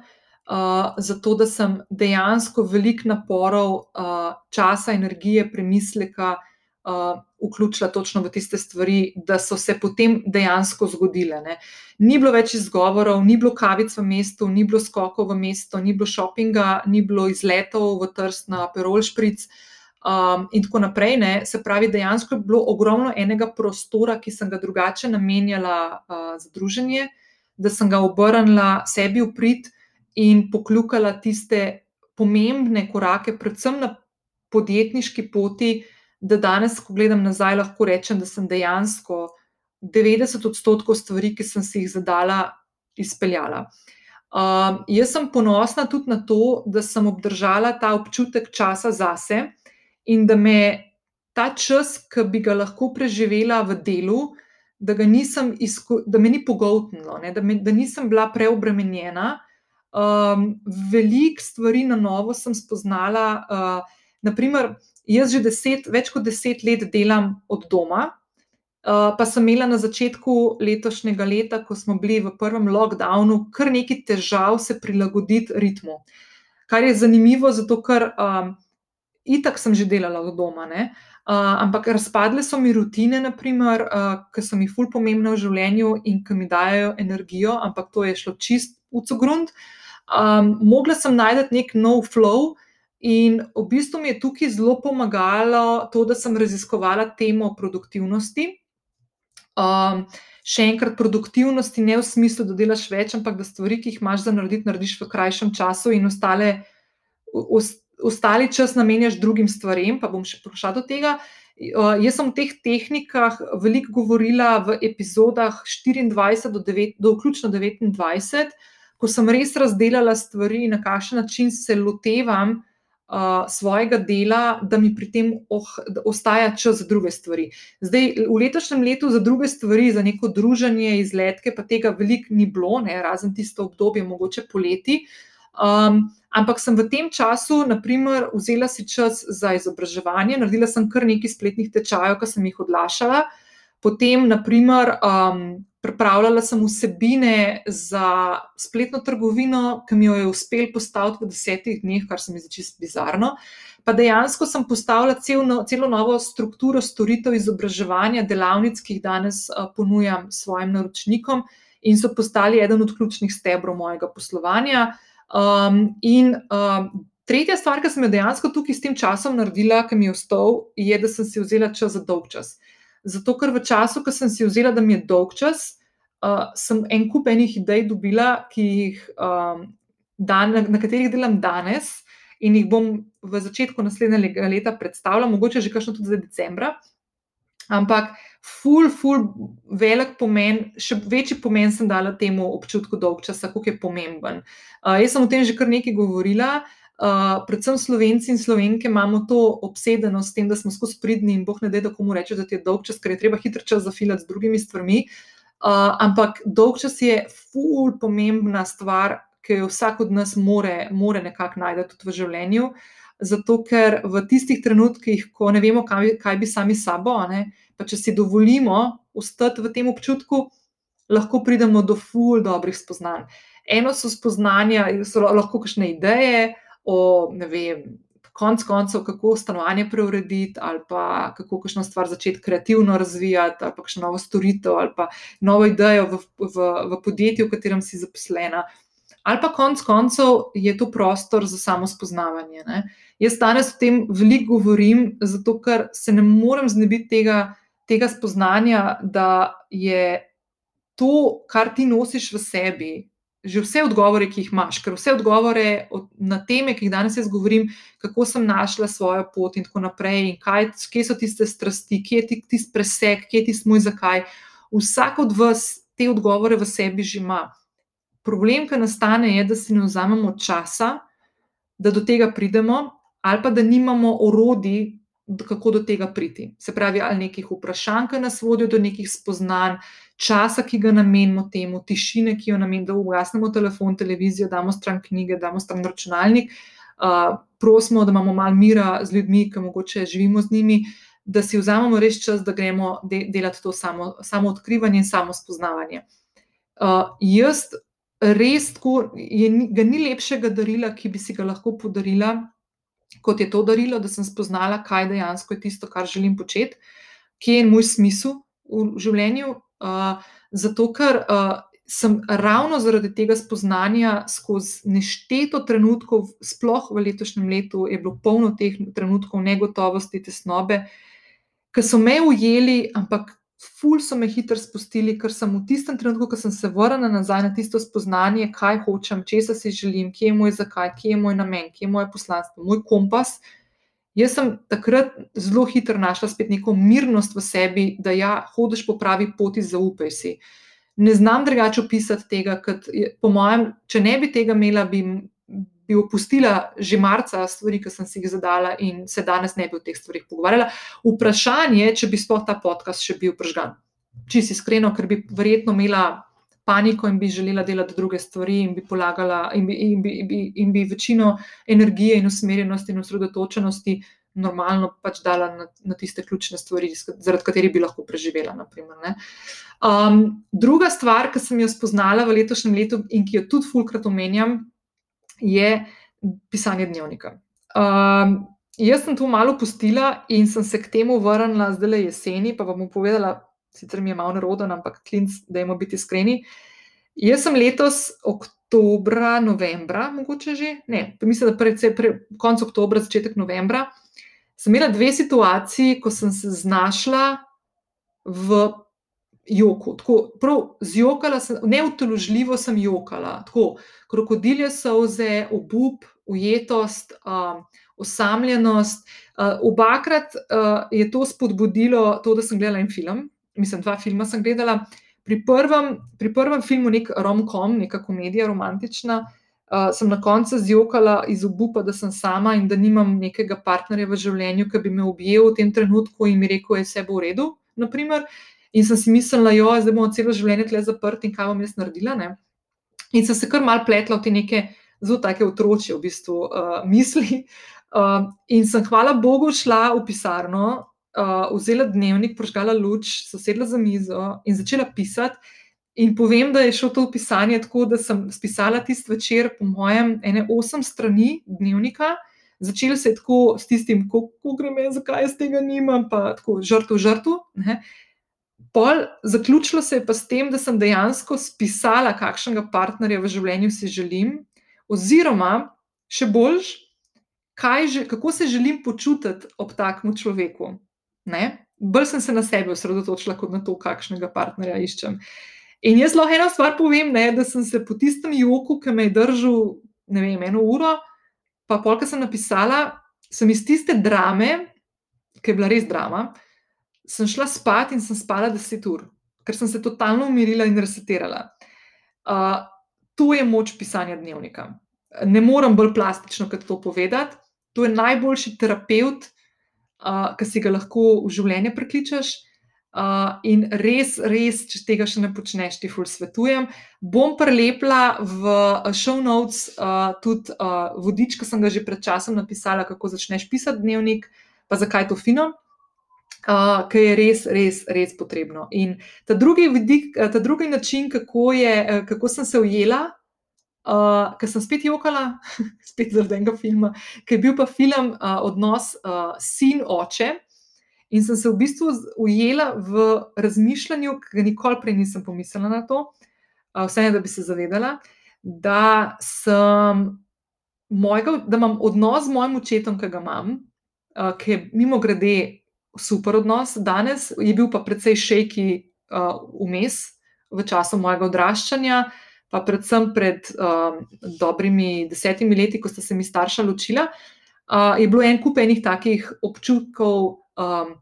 uh, uh, zato da sem dejansko veliko naporov, uh, časa, energije, premisleka uh, vključila točno v tiste stvari, da so se potem dejansko zgodile. Ne. Ni bilo več izgovorov, ni bilo kavic v mestu, ni bilo skokov v mestu, ni bilo šopinga, ni bilo izletov v Trst na Perol Špric. Um, in tako naprej, ne. se pravi, dejansko je bilo ogromno enega prostora, ki sem ga drugače namenjala uh, za druženje, da sem ga obrnila sebi v prid, in pokljukala tiste pomembne korake, predvsem na podjetniški poti, da danes, ko gledam nazaj, lahko rečem, da sem dejansko 90 odstotkov stvari, ki sem si jih zadala, izpeljala. Um, jaz sem ponosna tudi na to, da sem obdržala ta občutek časa zase in da me ta čas, ki bi ga lahko preživela v delu, da, nisem izko, da me ni pogotnilo, da, da nisem bila preobremenjena. Um, Veliko stvari na novo sem spoznala. Uh, naprimer, jaz že deset, več kot deset let delam od doma, uh, pa sem imela na začetku letošnjega leta, ko smo bili v prvem lockdownu, kar nekaj težav se prilagoditi ritmu. Kar je zanimivo, zato ker um, itak sem že delala od doma. Ne? Uh, ampak razpadle so mi rutine, naprimer, uh, ki so mi ful pomembne v življenju in ki mi dajo energijo, ampak to je šlo čist v cogrund. Um, mogla sem najti nek nov flow, in v bistvu mi je tukaj zelo pomagalo to, da sem raziskovala temo produktivnosti. Um, še enkrat, produktivnosti ne v smislu, da delaš več, ampak da stvari, ki jih imaš za narediti, narediš v krajšem času in ostale ostali čas namenjaš drugim stvarem, pa bom še prišla do tega. Uh, jaz sem o teh tehnikah veliko govorila v epizodah 24 do, 9, do vključno 29, ko sem res razdelila stvari in na kakšen način se lotevam uh, svojega dela, da mi pri tem oh, ostaja čas za druge stvari. Zdaj, v letošnjem letu za druge stvari, za neko druženje, izletke, pa tega veliko ni bilo, ne, razen tisto obdobje, mogoče poleti. Um, Ampak sem v tem času, naprimer, vzela si čas za izobraževanje, naredila sem kar nekaj spletnih tečajev, ki sem jih odlašala. Potem, naprimer, um, pripravljala sem vsebine za spletno trgovino, ki mi jo je uspel postaviti v desetih dneh, kar se mi zdi čisto bizarno. Pa dejansko sem postavila cel no, celo novo strukturo storitev izobraževanja, delavnic, ki jih danes uh, ponujam svojim naročnikom in so postali eden od ključnih stebrov mojega poslovanja. Um, in um, tretja stvar, ki sem jo dejansko tukaj s tem časom naredila, ki mi je ostal, je, da sem si vzela čas za dolg čas. Zato, ker v času, ko sem si vzela, da mi je dolg čas, uh, sem en kup enih idej dobila, jih, um, dan, na, na katerih delam danes in jih bom v začetku naslednjega leta predstavila, mogoče že kakšno tudi za decembra. Ampak, ful, ful, velik pomen, še večji pomen sem dala temu občutku dolg časa, kako je pomemben. Uh, jaz sem o tem že kar nekaj govorila. Uh, predvsem slovenci in slovenke imamo to obsedenost s tem, da smo skozi pridni in boh ne da, da komu reče, da ti je dolg čas, ker je treba hitro čas zafilati z drugimi stvarmi. Uh, ampak dolg čas je ful pomembna stvar, ki jo vsak od nas more, more nekako najti tudi v življenju. Zato, ker v tistih trenutkih, ko ne vemo, kaj, kaj bi sami sabo, ne, uh, pa če si dovolimo ostati v tem občutku, lahko pridemo do ful dobrih spoznanj. Eno so spoznanja, so lahko kakšne ideje o, ne vem, konc koncev, kako stanovanje preurediti, ali pa kako kakšno stvar začeti kreativno razvijati, ali pa kakšno novo storitev, ali pa novo idejo v, v, v podjetju, v katerem si zaposlena. Ali pa konc koncev je to prostor za samo spoznavanje. Ne? Jaz danes o tem veliko govorim, zato ker se ne morem znebiti tega, tega spoznanja, da je to, kar ti nosiš v sebi, že vse odgovore, ki jih imaš, ker vse odgovore na teme, ki jih danes jaz govorim, kako sem našla svojo pot in tako naprej, in kaj, kje so tiste strasti, kje je tisti preseg, kje je tisti moj zakaj. Vsak od vas te odgovore v sebi že ima. Problem, ki nastane, je, da si ne vzamemo časa, da do tega pridemo, ali pa da nimamo orodij, kako do tega priti. Se pravi, ali nekih vprašanj, ki nas vodijo do nekih spoznanj, časa, ki ga namenimo temu, tišine, ki jo namenimo, da ugasnemo telefon, televizijo, damo stran knjige, damo stran računalnik, uh, prosimo, da imamo malo mira z ljudmi, ki mogoče živimo z njimi, da si vzamemo res čas, da gremo de delati to samo, samo odkrivanje in samo spoznavanje. Uh, jaz res, tako, je, ga ni lepšega darila, ki bi si ga lahko podarila kot je to darilo, da sem spoznala, kaj dejansko je tisto, kar želim početi, kje je moj smisel v življenju. Uh, zato, ker uh, sem ravno zaradi tega spoznanja skozi nešteto trenutkov, sploh v letošnjem letu, je bilo polno teh trenutkov negotovosti, tesnobe, ki so me ujeli, ampak ful so me hitro spustili, ker sem v tistem trenutku, ko sem se vrnila nazaj na tisto spoznanje, kaj hočem, česa si želim, kje je moj zakaj, kje je moj namen, kje je moje poslanstvo, moj kompas, Jaz sem takrat zelo hitro našla spet neko mirnost v sebi, da ja, hodiš po pravi poti, zaupaj si. Ne znam drugače opisati tega, kot po mojem, če ne bi tega imela, bi, bi opustila že marca stvari, ki sem si jih zadala in se danes ne bi o teh stvarih pogovarjala. Vprašanje je, če bi sploh ta podcast še bil pržgan. Čisto iskreno, ker bi verjetno imela paniko in bi želela delati druge stvari, in bi polagala, in bi, in bi, in bi, in bi večino energije in usmerjenosti in osredotočenosti normalno pač dala na, na tiste ključne stvari, zaradi katerih bi lahko preživela. Naprimer, um, druga stvar, ki sem jo spoznala v letošnjem letu in ki jo tudi fulkrat omenjam, je pisanje dnevnika. Um, jaz sem to malo pustila in sem se k temu vrnila zdaj le jeseni, pa bom povedala, sicer mi je malo neroden, ampak klinc, da imamo biti iskreni. Jaz sem letos, oktobra, novembra, mogoče že, ne, mislim, da predvsej pre, konec oktobra, začetek novembra, sem imela dve situaciji, ko sem se znašla v joku. Tako, prav zjokala sem, neutoložljivo sem jokala, tako krokodilje solze, obup, ujetost, um, osamljenost. Uh, obakrat uh, je to spodbudilo to, da sem gledala en film mislim, dva filma sem gledala. Pri prvem, pri prvem filmu, nek rom-com, neka komedija, romantična, uh, sem na koncu zjokala iz obupa, da sem sama in da nimam nekega partnerja v življenju, ki bi me objel v tem trenutku in mi rekel, da je vse v redu. Naprimer. In sem si mislila, da zdaj bomo celo življenje tle zaprti in kaj bom jaz naredila. Ne? In sem se kar mal pletla v te neke zelo take otroče, v bistvu, uh, misli. Uh, in sem, hvala Bogu, šla v pisarno uh, vzela dnevnik, prožgala luč, sedela za mizo in začela pisati. In povem, da je šlo to pisanje tako, da sem spisala tisti večer, po mojem, ene osem strani dnevnika. Začela se je tako s tistim, kako gre me, zakaj jaz tega nimam, pa tako žrtvo, žrtvo. Pol, zaključilo se je pa s tem, da sem dejansko spisala, kakšnega partnerja v življenju si želim, oziroma še bolj, kako se želim počutiti ob takem človeku. Ne? Bolj sem se na sebe osredotočila, kot na to, kakšnega partnerja iščem. In jaz lahko eno stvar povem, ne, da sem se po tistem joku, ki me je držal, ne vem, eno uro, pa polka sem napisala, sem iz tiste drame, ki je bila res drama, sem šla spat in sem spala deset ur, ker sem se totalno umirila in resetirala. Uh, to je moč pisanja dnevnika. Ne morem bolj plastično kot to povedati. To je najboljši terapeut, uh, ki si ga lahko v življenje prekličeš. Uh, in res, res, če tega še ne počneš, ti ful svetujem. Bom prelepila v show notes uh, tudi uh, vodič, ki sem ga že pred časom napisala, kako začneš pisati dnevnik, pa zakaj je to fino, uh, ki je res, res, res potrebno. In ta drugi, vidik, ta drugi način, kako, je, kako sem se ujela uh, ker sem spet jokala, spet zaradi enega filma, ki je bil pa film uh, Odnos uh, sin-oče. In sem se v bistvu ujela v razmišljanju, ki ga nikoli prej nisem pomislila na to, uh, vse da bi se zavedala, da, mojega, da imam odnos z mojim očetom, ki ga imam, uh, ki je mimo grede super odnos, danes je bil pa precej šejki vmes uh, v času mojega odraščanja, uh, pa predvsem pred um, dobrimi desetimi leti, ko sta se mi starša ločila, uh, je bilo en kup enih takih občutkov, um,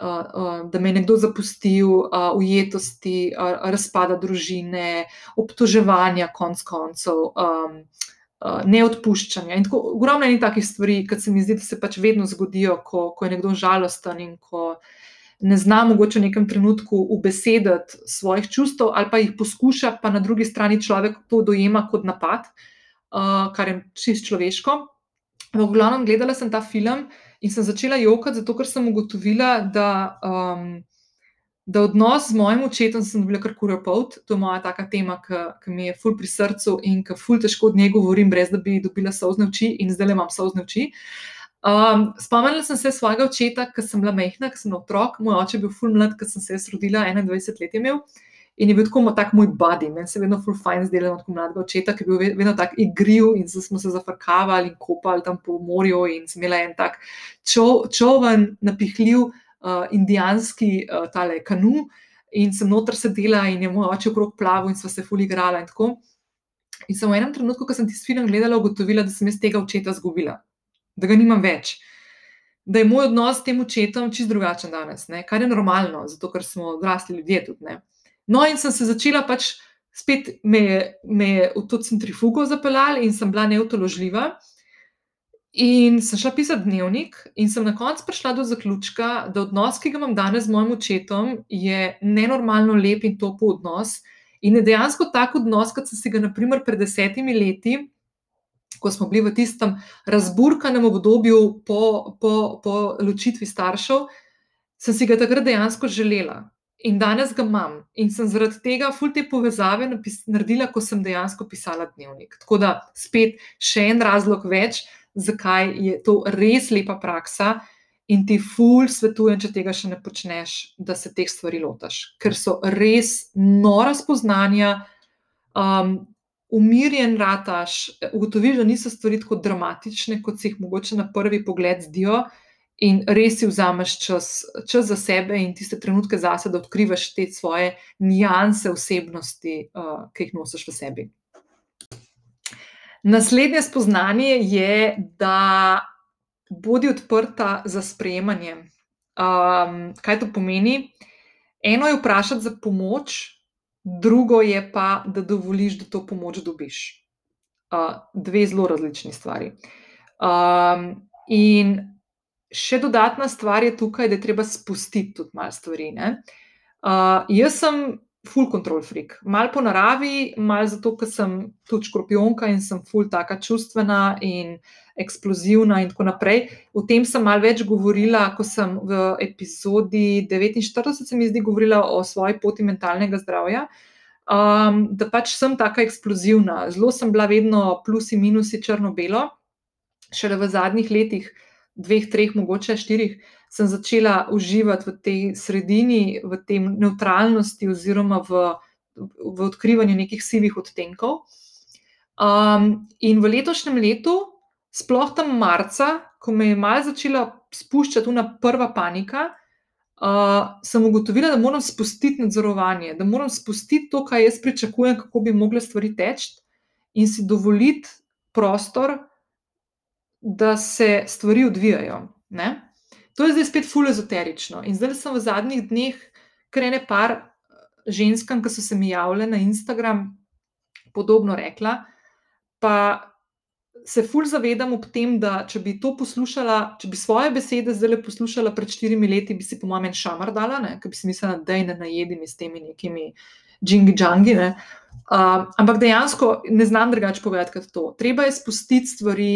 uh, uh, da me je nekdo zapustil, uh, ujetosti, uh, razpada družine, obtoževanja, konc koncev. Um, Neodpuščanja. In tako, ogromno je takih stvari, ki se mi zdi, da se pač vedno zgodijo, ko, ko je nekdo žalosten in ko uh, ne zna mogoče v nekem trenutku ubesediti svojih čustev, ali pa jih poskuša, pa na drugi strani človek to dojema kot napad, uh, kar je čist človeško. V glavnem, gledala sem ta film in sem začela jokati, zato ker sem ugotovila, da, um, da odnos z mojim očetom sem bila kar kura pot. To je moja taka tema, ki mi je ful pri srcu in ki ful težko od nje govorim, brez da bi dobila sozne oči in zdaj le imam sozne oči. Uh, Um, spomnila sem se svojega očeta, ko sem bila mehna, ko sem otrok. Moj oče je bil full mlad, ko sem se rodila, 21 let je imel. In je bil tako tak moj buddy, meni se je vedno full fajn zdelo od mladega očeta, ki je bil vedno tako igriv in smo se zafrkavali in kopali tam po morju in sem imela en tak čo, čoven, napihljiv uh, indijanski uh, tale kanu in sem noter sedela in je moj oče okrog plaval in sva se full igrala in tako. In sem v enem trenutku, ko sem tisti film gledala, ugotovila, da sem jaz tega očeta zgubila da ga nimam več. da je moj odnos s tem očetom čist drugačen danes, ne? kar je normalno, zato ker smo odrasli ljudje tudi. Ne? No, in sem se začela pač spet me je, me je v to centrifugo zapeljal in sem bila neutoložljiva. In sem šla pisati dnevnik, in sem na koncu prišla do zaključka, da odnos, ki ga imam danes z mojim očetom, je nenormalno lep in topel odnos. In je dejansko tak odnos, kot sem si ga, naprimer, pred desetimi leti, ko smo bili v tistem razburkanem obdobju po, po, po ločitvi staršev, sem si ga takrat dejansko želela. In danes ga imam in sem zaradi tega ful te povezave naredila, ko sem dejansko pisala dnevnik. Tako da spet še en razlog več, zakaj je to res lepa praksa in ti ful svetujem, če tega še ne počneš, da se teh stvari lotaš, ker so res nora spoznanja. Um, Umirjen rataš, ugotoviš, da niso stvari tako dramatične, kot si jih mogoče na prvi pogled zdijo, in res si vzameš čas, čas za sebe in tiste trenutke zase, da odkrivaš te svoje nijanse osebnosti, uh, ki jih nosiš v sebi. Naslednje spoznanje je, da bodi odprta za sprejemanje. Um, kaj to pomeni? Eno je vprašati za pomoč, drugo je pa, da dovoliš, da to pomoč dobiš. Uh, dve zelo različni stvari. Um, in še dodatna stvar je tukaj, da je treba spustiti tudi malo stvari. Uh, jaz sem full control freak, malo po naravi, malo zato, ker sem tudi škorpionka in sem full taka čustvena in eksplozivna in tako naprej. O tem sem malo več govorila, ko sem v epizodi 49, se mi zdi, govorila o svoji poti mentalnega zdravja. Um, da pač sem tako eksplozivna, zelo sem bila vedno plus in minus, črno-belo, šele v zadnjih letih dveh, treh, mogoče štirih, sem začela uživati v tej sredini, v tej neutralnosti, oziroma v, v odkrivanju nekih sivih odtenkov. Um, in v letošnjem letu, sploh tam marca, ko me je malo začela spuščati ta prva panika, uh, sem ugotovila, da moram spustiti nadzorovanje, da moram spustiti to, kar jaz pričakujem, kako bi mogle stvari teči, in si dovoliti prostor da se stvari odvijajo. Ne? To je zdaj spet fully ezoterično. In zdaj sem v zadnjih dneh krene par eh, ženskam, ki so se mi javile na Instagram, podobno rekla. Pa se fully zavedam ob tem, da če bi to poslušala, če bi svoje besede zdaj poslušala pred štirimi leti, bi si po mojem šamar dala, ker bi si mislila, da je ne najedim s temi nekimi džingi-džangi. Uh, ampak dejansko ne znam drugače povedati kot to. Treba je spustiti stvari,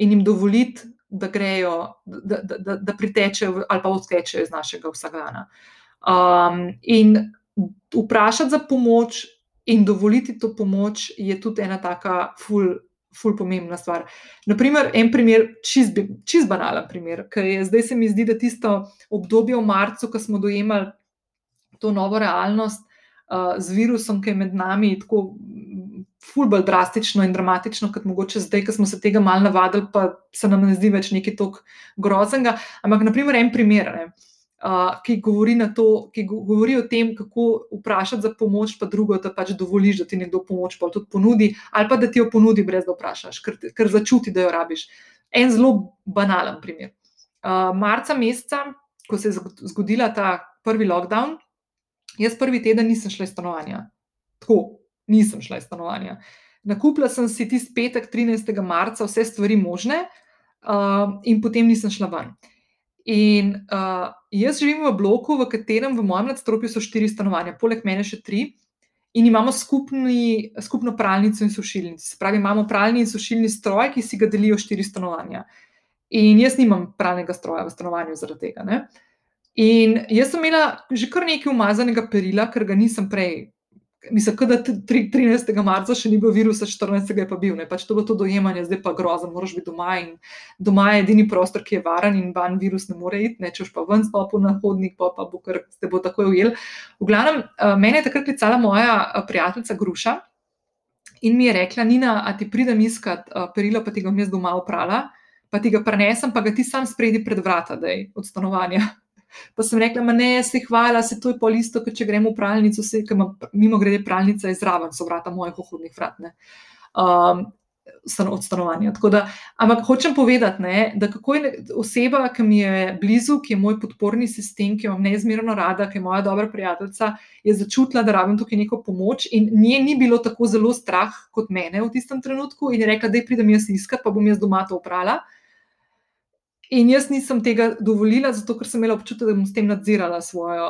in jim dovoliti, da grejo, da, da, da, da pritečejo ali pa odtečejo iz našega vsakdana. Um, in vprašati za pomoč in dovoliti to pomoč je tudi ena taka ful. Ful pomembna stvar. Naprimer, en primer, čist, čist banalen primer, ki je zdaj se mi zdi, da tisto obdobje v marcu, ko smo dojemali to novo realnost uh, z virusom, ki je med nami tako ful bolj drastično in dramatično, kot mogoče zdaj, ko smo se tega malo navadili, pa se nam ne zdi več nekaj tako groznega. Ampak, naprimer, en primer, ne, uh, ki, govori to, ki govori o tem, kako vprašati za pomoč, pa drugo, da pač dovoliš, da ti nekdo pomoč pa tudi ponudi, ali pa da ti jo ponudi, brez da vprašaš, ker, ker začuti, da jo rabiš. En zelo banalen primer. Uh, marca meseca, ko se je zgodila ta prvi lockdown, jaz prvi teden nisem šla iz stanovanja. Tako, nisem šla iz stanovanja. Nakupila sem si tisti petek, 13. marca, vse stvari možne, uh, in potem nisem šla ven. In uh, jaz živim v bloku, v katerem v mojem nadstropju so štiri stanovanja, poleg mene še tri, in imamo skupni, skupno pralnico in sušilnico. Se pravi, imamo pralni in sušilni stroj, ki si ga delijo štiri stanovanja. In jaz nimam pralnega stroja v stanovanju zaradi tega. Ne? In jaz sem imela že kar nekaj umazanega perila, ker ga nisem prej Mislim, da 13. marca še ni bil virus, 14. je pa bil, ne pač to bilo to dojemanje, zdaj pa grozno, moraš biti doma in doma je edini prostor, ki je varen in van virus ne more iti, ne češ pa ven stopu na hodnik, pa, pa bo kar te bo takoj ujel. V glavnem, eh, mene je takrat klicala moja eh, prijateljica Gruša in mi je rekla: Nina, a ti pridem iskat eh, perilo, pa ti ga bom jaz doma oprala, pa ti ga prenesem, pa ga ti sam spredi pred vrata, da je od stanovanja. Pa sem rekla, ne, se hvala, se to je pol isto, če gremo v pralnico, se, ki ima mimo grede pralnica izraven, so vrata mojih vhodnih vrat. Um, od stanovanja. Da, ampak hočem povedati, ne, da kako je oseba, ki mi je blizu, ki je moj podporni sistem, ki jo imam neizmerno rada, ki je moja dobra prijateljica, je začutila, da rabim tukaj neko pomoč in nje ni bilo tako zelo strah kot mene v tistem trenutku in je rekla, da je pridem jaz iskat, pa bom jaz doma to uprala. In jaz nisem tega dovolila, zato ker sem imela občutek, da bom s tem nadzirala svojo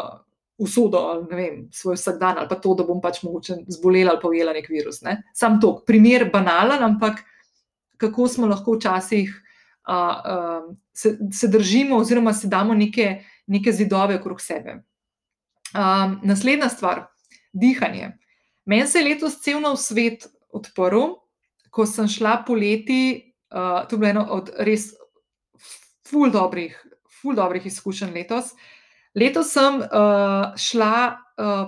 usodo, ne vem, svoj vsakdan, ali pa to, da bom pač mogoče zbolela ali pa ujela nek virus. Ne? Sam to, primer banalen, ampak kako smo lahko včasih uh, uh, se, se držimo, oziroma si damo neke, neke zidove okrog sebe. Um, naslednja stvar, dihanje. Meni se je letos cel nov svet odprl, ko sem šla poleti. Uh, to je bilo eno od res ful dobrih, ful dobrih izkušenj letos. Letos sem uh, šla uh,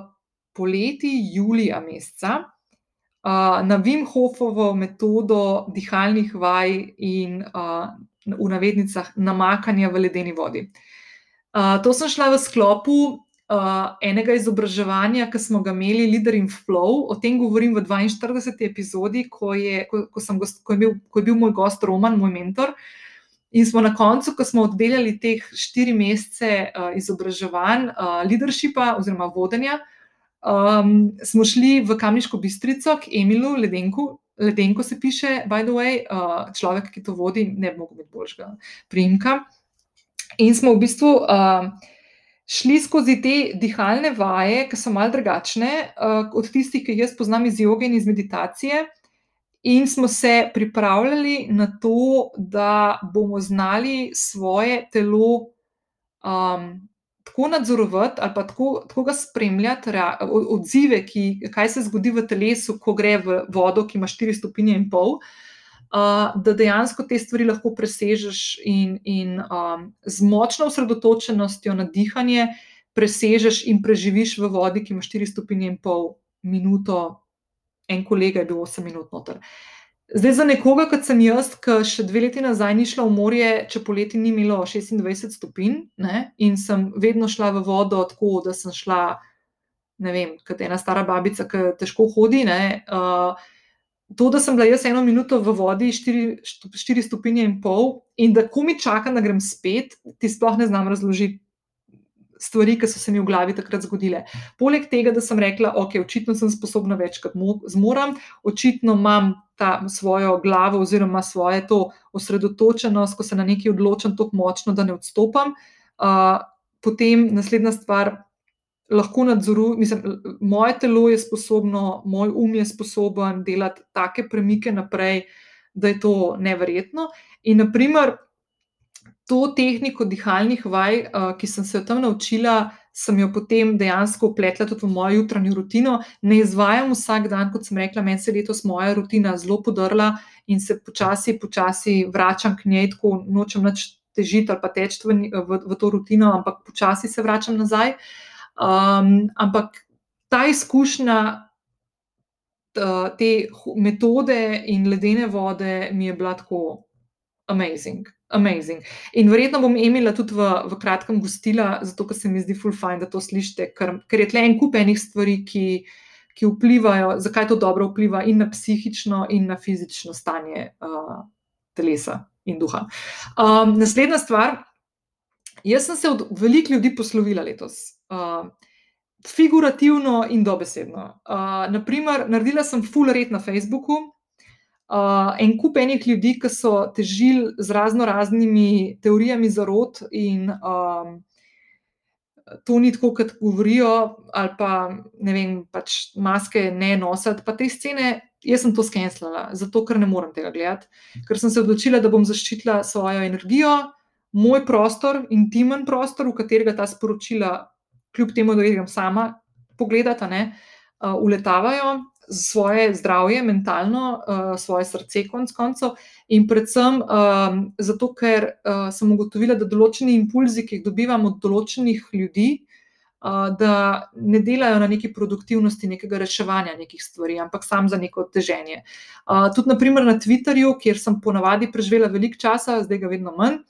poleti, julija meseca, uh, na Vimhofovo metodo dihalnih vaj in uh, v navednicah namakanja v ledeni vodi. Uh, to sem šla v sklopu uh, enega izobraževanja, ki smo ga imeli, Leader in Flow. O tem govorim v 42. epizodi, ko je, ko, ko gost, ko je, bil, ko je bil moj gost Roman, moj mentor. Uh, In smo na koncu, ko smo oddelali teh štiri mesece uh, izobraževanj, uh, leadershipa oziroma vodenja, um, smo šli v Kamniško bistrico k Emilu Ledenku. Ledenko se piše, by the way, uh, človek, ki to vodi, ne bi mogel biti boljšega primka. In smo v bistvu uh, šli skozi te dihalne vaje, ki so malce drugačne uh, od tistih, ki jih jaz poznam iz joge in iz meditacije. In smo se pripravljali na to, da bomo znali svoje telo um, tako nadzorovati ali pa tako, tako ga spremljati, odzive, ki, kaj se zgodi v telesu, ko gre v vodo, ki ima 4 stopinje in pol. Uh, da dejansko te stvari lahko presežeš, in, in um, z močno osredotočenostjo na dihanje presežeš in preživiš v vodi, ki ima 4 stopinje in pol minuto, en kolega je bil 8 minut noter. Zdaj, za nekoga, kot sem jaz, ki še dve leti nazaj ni šla v morje, če poleti ni imelo 26 stopinj, ne, in sem vedno šla v vodo tako, da sem šla, ne vem, kot ena stara babica, ki težko hodi. Ne, uh, to, da sem bila jaz eno minuto v vodi, 4 stopinje in pol, in da ko mi čakam, da grem spet, ti sploh ne znam razložiti stvari, ki so se mi v glavi takrat zgodile. Poleg tega, da sem rekla, ok, očitno sem sposobna več, kot zmorem, očitno imam ta svojo glavo oziroma svoje to osredotočenost, ko se na nekaj odločam tako močno, da ne odstopam. Uh, potem naslednja stvar. Lahko nadzorujem, mislim, moje telo je sposobno, moj um je sposoben delati take premike naprej, da je to neverjetno. In, naprimer, to tehniko dihalnih vaj, uh, ki sem se jo tam naučila, sem jo potem dejansko upletla tudi v mojo jutranjo rutino. Ne izvajam vsak dan, kot sem rekla, meni se je letos moja rutina zelo podrla in se počasi, počasi vračam k njej, tako nočem več težiti ali pa teči v, v, v to rutino, ampak počasi se vračam nazaj. Um, ampak ta izkušnja. Te metode in ledene vode mi je bila tako amazing amazing. In verjetno bom imela tudi v, v kratkem gostila, zato ker se mi zdi full fine, da to slišite, ker, ker je tle en kup enih stvari, ki, ki vplivajo, zakaj to dobro vpliva in na psihično, in na fizično stanje uh, telesa in duha. Um, naslednja stvar. Jaz sem se od velikih ljudi poslovila letos, uh, figurativno in dobesedno. Uh, naprimer, naredila sem full red na Facebooku, uh, en kup enih ljudi, ki so težili z razno raznimi teorijami zarod in um, to ni tako, kot govorijo, ali pa ne vem, pač maske ne nositi. Pa te scene, jaz sem to skenslala, zato ker ne morem tega gledati, ker sem se odločila, da bom zaščitila svojo energijo, moj prostor, intimen prostor, v katerega ta sporočila, kljub temu, da jih grem sama pogledati, ne, uh, uletavajo svoje zdravje, mentalno, uh, svoje srce, konc koncev, in predvsem um, zato, ker uh, sem ugotovila, da določeni impulzi, ki jih dobivam od določenih ljudi, uh, da ne delajo na neki produktivnosti, nekega reševanja nekih stvari, ampak sam za neko teženje. Uh, tudi, naprimer, na Twitterju, kjer sem ponavadi preživela veliko časa, zdaj ga vedno manj.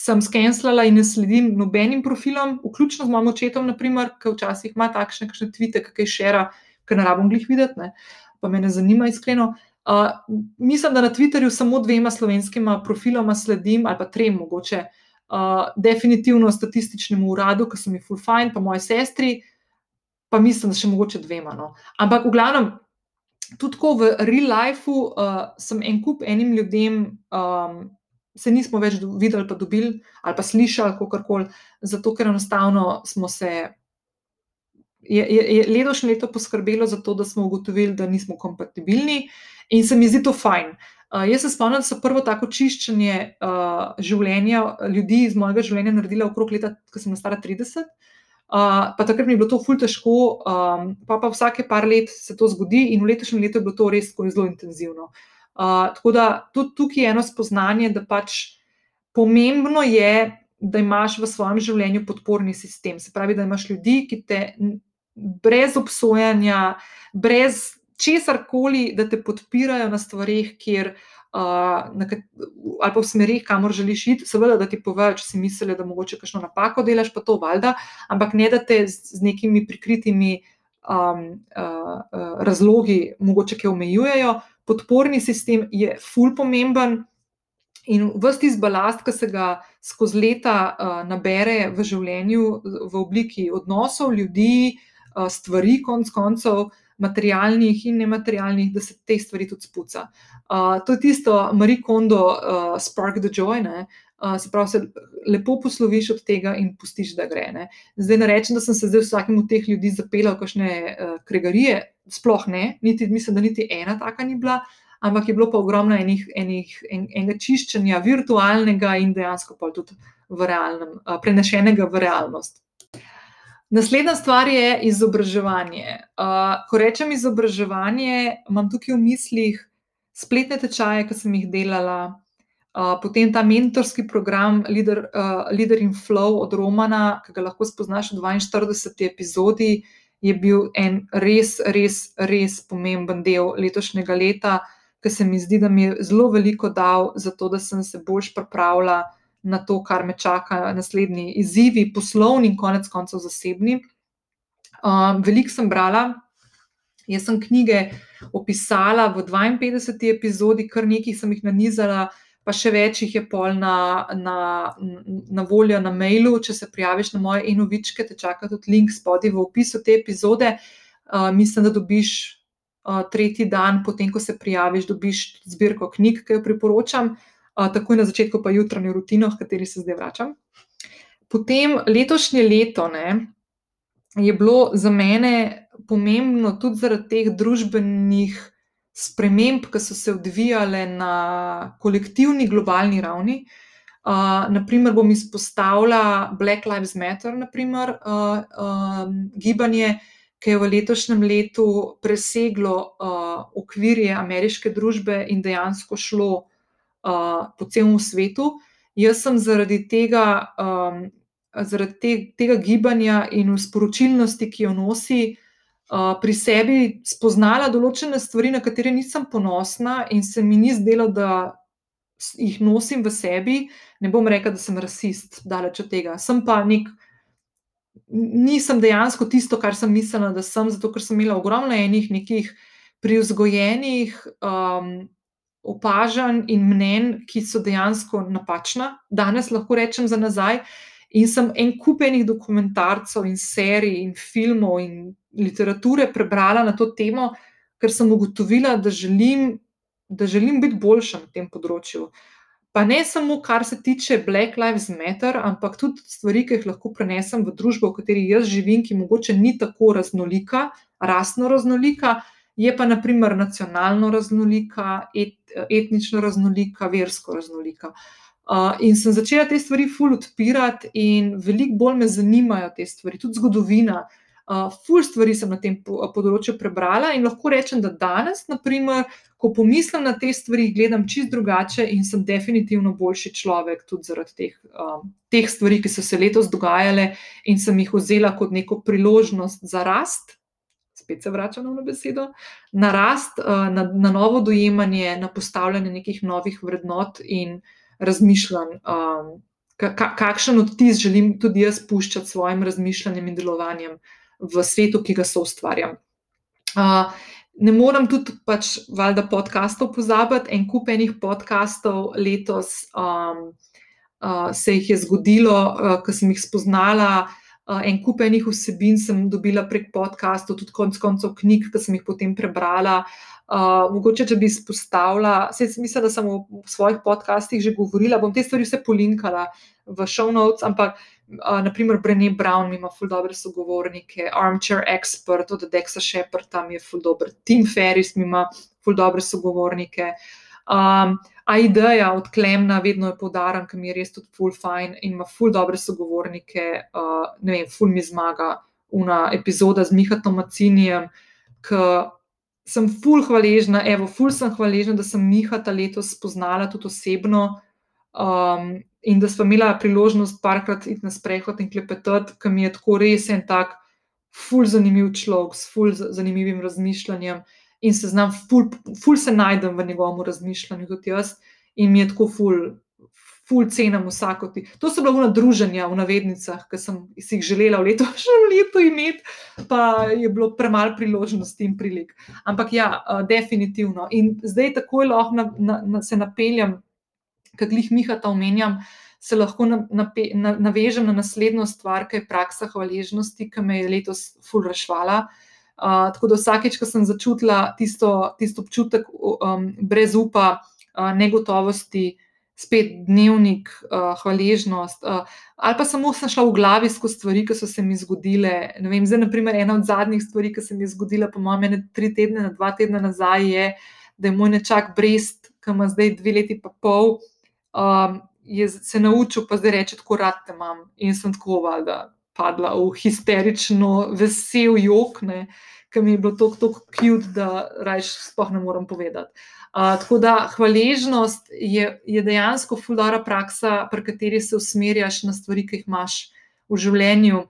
Sem skenslala in ne sledim nobenim profilom, vključno z mojim očetom, naprimer, ki včasih ima takšne, kakšne tvite, kakšne šera, ker ne rabim glih videti, ne? pa me ne zanima iskreno. Uh, mislim, da na Twitterju samo dvema slovenskima profiloma sledim, ali pa trem, mogoče. Uh, definitivno statističnemu uradu, ki so mi full fine, pa moji sestri, pa mislim, da še mogoče dvema. No. Ampak v glavnem, tudi tako v real lifeu uh, sem en kup enim ljudem, um, se nismo več videli, pa dobili ali pa slišali, kako koli, zato ker enostavno smo se. Je, je, je letošnje leto poskrbelo za to, da smo ugotovili, da nismo kompatibilni, in se mi zdi to fajn. Uh, jaz se spomnim, da so prvo tako čiščenje uh, življenja ljudi iz mojega življenja naredila okrog leta, ko sem stara 30. Uh, pa takrat mi je bilo to ful težko, um, pa pa vsake par let se to zgodi, in v letošnjem letu je bilo to res zelo intenzivno. Uh, tako da tudi tukaj je eno spoznanje, da pač pomembno je, da imaš v svojem življenju podporni sistem. Se pravi, da imaš ljudi, ki te brez obsojanja, brez česar koli, da te podpirajo na stvarih, kjer ali pa v smerih, kamor želiš iti, seveda, da ti povejo, če si misliš, da mogoče kakšno napako delaš, pa to valjda, ampak ne da te z nekimi prikritimi um, uh, uh, razlogi, mogoče ki omejujejo. Podporni sistem je ful pomemben. In vsti izbalast, ki se ga skozi leta uh, nabere v življenju, v obliki odnosov, ljudi, uh, stvari, konc koncev, materialnih in nematerialnih, da se te stvari tudi spuca. Uh, to je tisto, Marie Kondo, uh, Spark the Joy. Uh, se pravi, se lepo posloviš od tega in pustiš, da gre. Ne? Zdaj ne rečem, da sem se zdaj vsakem od teh ljudi zapeljal kakšne uh, kregarije, sploh ne, niti, mislim, da niti ena taka ni bila. Ampak je bilo pa ogromno enih, enih, en, enega čiščenja, virtualnega in dejansko pa tudi v realnem, prenešenega v realnost. Naslednja stvar je izobraževanje. Uh, ko rečem izobraževanje, imam tukaj v mislih spletne tečaje, ki sem jih delala, uh, potem ta mentorski program Leader, uh, Leader in Flow od Romana, ki ga lahko spoznaš v 42. epizodi, je bil en res, res, res pomemben del letošnjega leta, ki se mi zdi, da mi je zelo veliko dal za to, da sem se bolj pripravljala na to, kar me čaka, naslednji izzivi, poslovni in konec koncev zasebni. Um, Veliko sem brala, jaz sem knjige opisala v 52. epizodi, kar nekaj sem jih nanizala, pa še več jih je pol na, na, na voljo na mailu. Če se prijaviš na moje enovičke, te čaka tudi link spodaj v opisu te epizode. Uh, mislim, da dobiš uh, tretji dan, potem ko se prijaviš, dobiš zbirko knjig, ki jo priporočam takoj na začetku pa jutranjo rutino, v kateri se zdaj vračam. Potem letošnje leto ne, je bilo za mene pomembno tudi zaradi teh družbenih sprememb, ki so se odvijale na kolektivni globalni ravni. Uh, naprimer, bom izpostavila Black Lives Matter, naprimer, uh, uh, gibanje, ki je v letošnjem letu preseglo uh, okvirje ameriške družbe in dejansko šlo po celem svetu. Jaz sem zaradi tega, um, zaradi te, tega gibanja in sporočilnosti, ki jo nosi, uh, pri sebi spoznala določene stvari, na katere nisem ponosna in se mi ni zdelo, da jih nosim v sebi. Ne bom rekla, da sem rasist, daleč od tega. Sem pa nek. Nisem dejansko tisto, kar sem mislila, da sem, zato ker sem imela ogromno enih nekih privzgojenih um, opažanj in mnen, ki so dejansko napačna. Danes lahko rečem za nazaj. In sem en kupenih dokumentarcev in serij in filmov in literature prebrala na to temo, ker sem ugotovila, da želim, da želim biti boljša na tem področju. Pa ne samo, kar se tiče Black Lives Matter, ampak tudi stvari, ki jih lahko prenesem v družbo, v kateri jaz živim, ki mogoče ni tako raznolika, rasno raznolika, je pa naprimer nacionalno raznolika, et, etnično raznolika, versko raznolika. Uh, in sem začela te stvari ful odpirati, in veliko bolj me zanimajo te stvari, tudi zgodovina. Uh, ful stvari sem na tem področju prebrala in lahko rečem, da danes, naprimer, ko pomislim na te stvari, gledam čist drugače in sem definitivno boljši človek, tudi zaradi teh, um, teh stvari, ki so se letos dogajale in sem jih vzela kot neko priložnost za rast spet se vračamo na besedo, na rast, eh, na, na novo dojemanje, na postavljanje nekih novih vrednot in razmišljanj. Um, kakšen odtis želim tudi jaz puščati s svojim razmišljanjem in delovanjem v svetu, ki ga so ustvarjam. Uh, ne morem tudi pač valjda podkastov pozabiti. En kup enih podkastov letos um, uh, se jih je zgodilo, uh, ko sem jih spoznala. Uh, en kup enih vsebin sem dobila prek podkastov, tudi konec koncev knjig, ki sem jih potem prebrala. Uh, mogoče, če bi izpostavila, mislim, da sem v svojih podcastih že govorila, bom te stvari vse polinkala v show notes, ampak uh, naprimer Brené Brown ima ful dobre sogovornike, Armchair Expert od Dexa Shepard tam je ful dober, Tim Ferris ima ful dobre sogovornike. Um, a ideja od Klemna vedno je podaran, ker mi je res tudi ful fajn in ima ful dobre sogovornike, uh, ne vem, ful mi zmaga una epizoda z Mihatom Macinijem, ki sem ful hvaležna, evo, ful sem hvaležna, da sem Mihata letos spoznala tudi osebno, um, in da smo imeli priložnost parkrat iti na sprehod in klepetati, ki mi je tako res en tak, ful zanimiv človek, s ful zanimivim razmišljanjem in se znam, ful, ful se najdem v njegovem razmišljanju, tudi jaz, in mi je tako ful. Ful cenim vsako ti. To so bila druženja v navednicah, ki sem si jih želela v letošnjem letu imeti, pa je bilo premalo priložnosti in prilik. Ampak ja, definitivno. In zdaj takoj lahko na, na, na, se napeljem ki jih Mihata omenjam, se lahko navežem na naslednjo stvar, ki je praksa hvaležnosti, ki me je letos ful rešvala. Uh, tako da vsakeč, ko sem začutila tisto, tisto občutek um, brez upa, uh, negotovosti, spet dnevnik, uh, hvaležnost, uh, ali pa samo sem šla v glavi skozi stvari, ki so se mi zgodile. Vem, zdaj, naprimer, ena od zadnjih stvari, ki se mi je zgodila, po mojem, ne tri tedne, dva tedna nazaj, je, da je moj nečak Brest, ki ima zdaj dve leti in pol, um, je se naučil, pa zdaj reče, tako rad te imam. In sem tako valjda padla v histerično vesel jok, ki mi je bilo tako, tako kjut, da rajš spoh ne morem povedati. Uh, tako da hvaležnost je, je dejansko fuldara praksa, pri kateri se usmerjaš na stvari, ki jih imaš v življenju,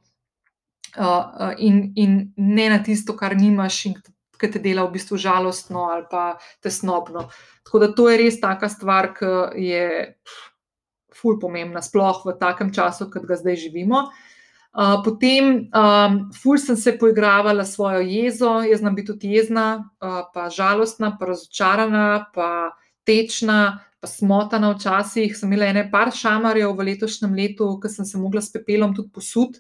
uh, in, in ne na tisto, kar nimaš in ki te dela v bistvu žalostno ali pa tesnobno. Tako da to je res taka stvar, ki je ful pomembna, sploh v takem času, kot ga zdaj živimo. Uh, potem, um, ful sem se poigravala s svojo jezo, jaz znam biti tudi jezna, uh, pa žalostna, pa razočarana, pa tečna, pa smotana včasih. Sem imela ene par šamarjev v letošnjem letu, ker sem se mogla s pepelom tudi posud.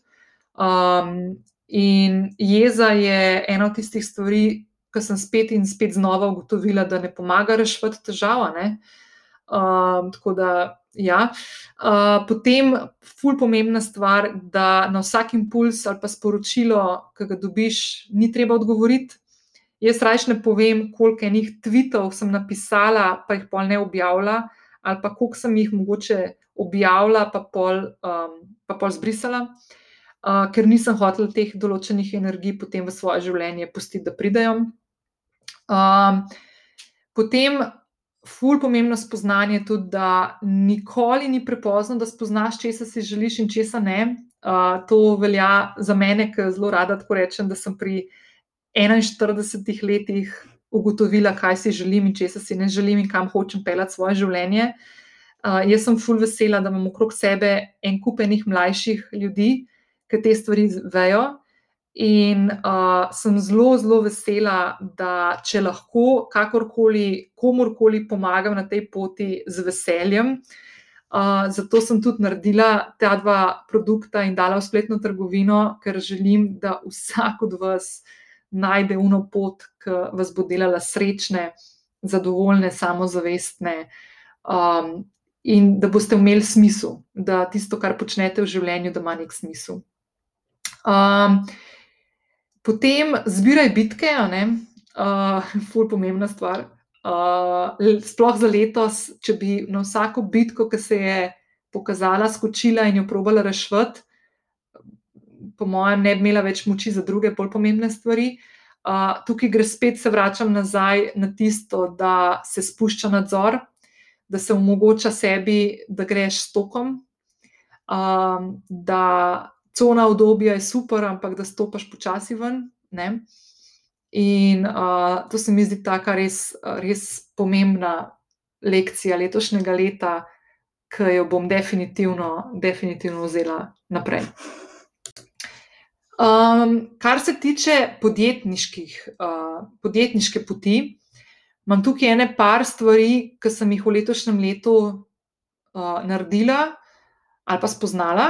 Um, in jeza je ena od tistih stvari, ko sem spet in spet znova ugotovila, da ne pomaga rešiti težava. Um, tako da, ja. Uh, potem, ful pomembna stvar, da na vsak impuls ali pa sporočilo, ki ga dobiš, ni treba odgovoriti. Jaz rajš ne povem, koliko enih tvitev sem napisala, pa jih pol ne objavila, ali pa koliko sem jih mogoče objavila, pa pol, um, pa pol zbrisala. Uh, ker nisem hotel teh določenih energij potem v svoje življenje pustiti, da pridajo. Um, potem, ful pomembno spoznanje tudi, da nikoli ni prepozno, da spoznaš, če se želiš in če se ne. Uh, to velja za mene, ki zelo rada tako rečem, da sem pri 41 letih ugotovila, kaj si želim in če se si ne želim in kam hočem pelati svoje življenje. Uh, jaz sem ful vesela, da imam okrog sebe en kup enih mlajših ljudi, ki te stvari vejo. In uh, sem zelo, zelo vesela, da če lahko kakorkoli, komorkoli pomagam na tej poti z veseljem. Uh, zato sem tudi naredila ta dva produkta in dala v spletno trgovino, ker želim, da vsak od vas najde uno pot, ki vas bo delala srečne, zadovoljne, samozavestne um, in da boste imeli smisel, da tisto, kar počnete v življenju, da ima nek smisel. Um, Potem zbiraj bitke, uh, ful pomembna stvar. Uh, sploh za letos, če bi na vsako bitko, ki se je pokazala, skočila in jo probala rešiti, po mojem, ne bi imela več moči za druge, bolj pomembne stvari. Uh, tukaj gre spet, se vračam nazaj na tisto, da se spušča nadzor, da se omogoča sebi, da greš s tokom, um, da cona obdobja je super, ampak da stopiš počasi ven. Ne? In uh, to se mi zdi tako res, res pomembna lekcija letošnjega leta, ki jo bom definitivno, definitivno vzela naprej. Um, kar se tiče podjetniških, uh, podjetniške poti, imam tukaj ene par stvari, ki sem jih v letošnjem letu uh, naredila ali pa spoznala.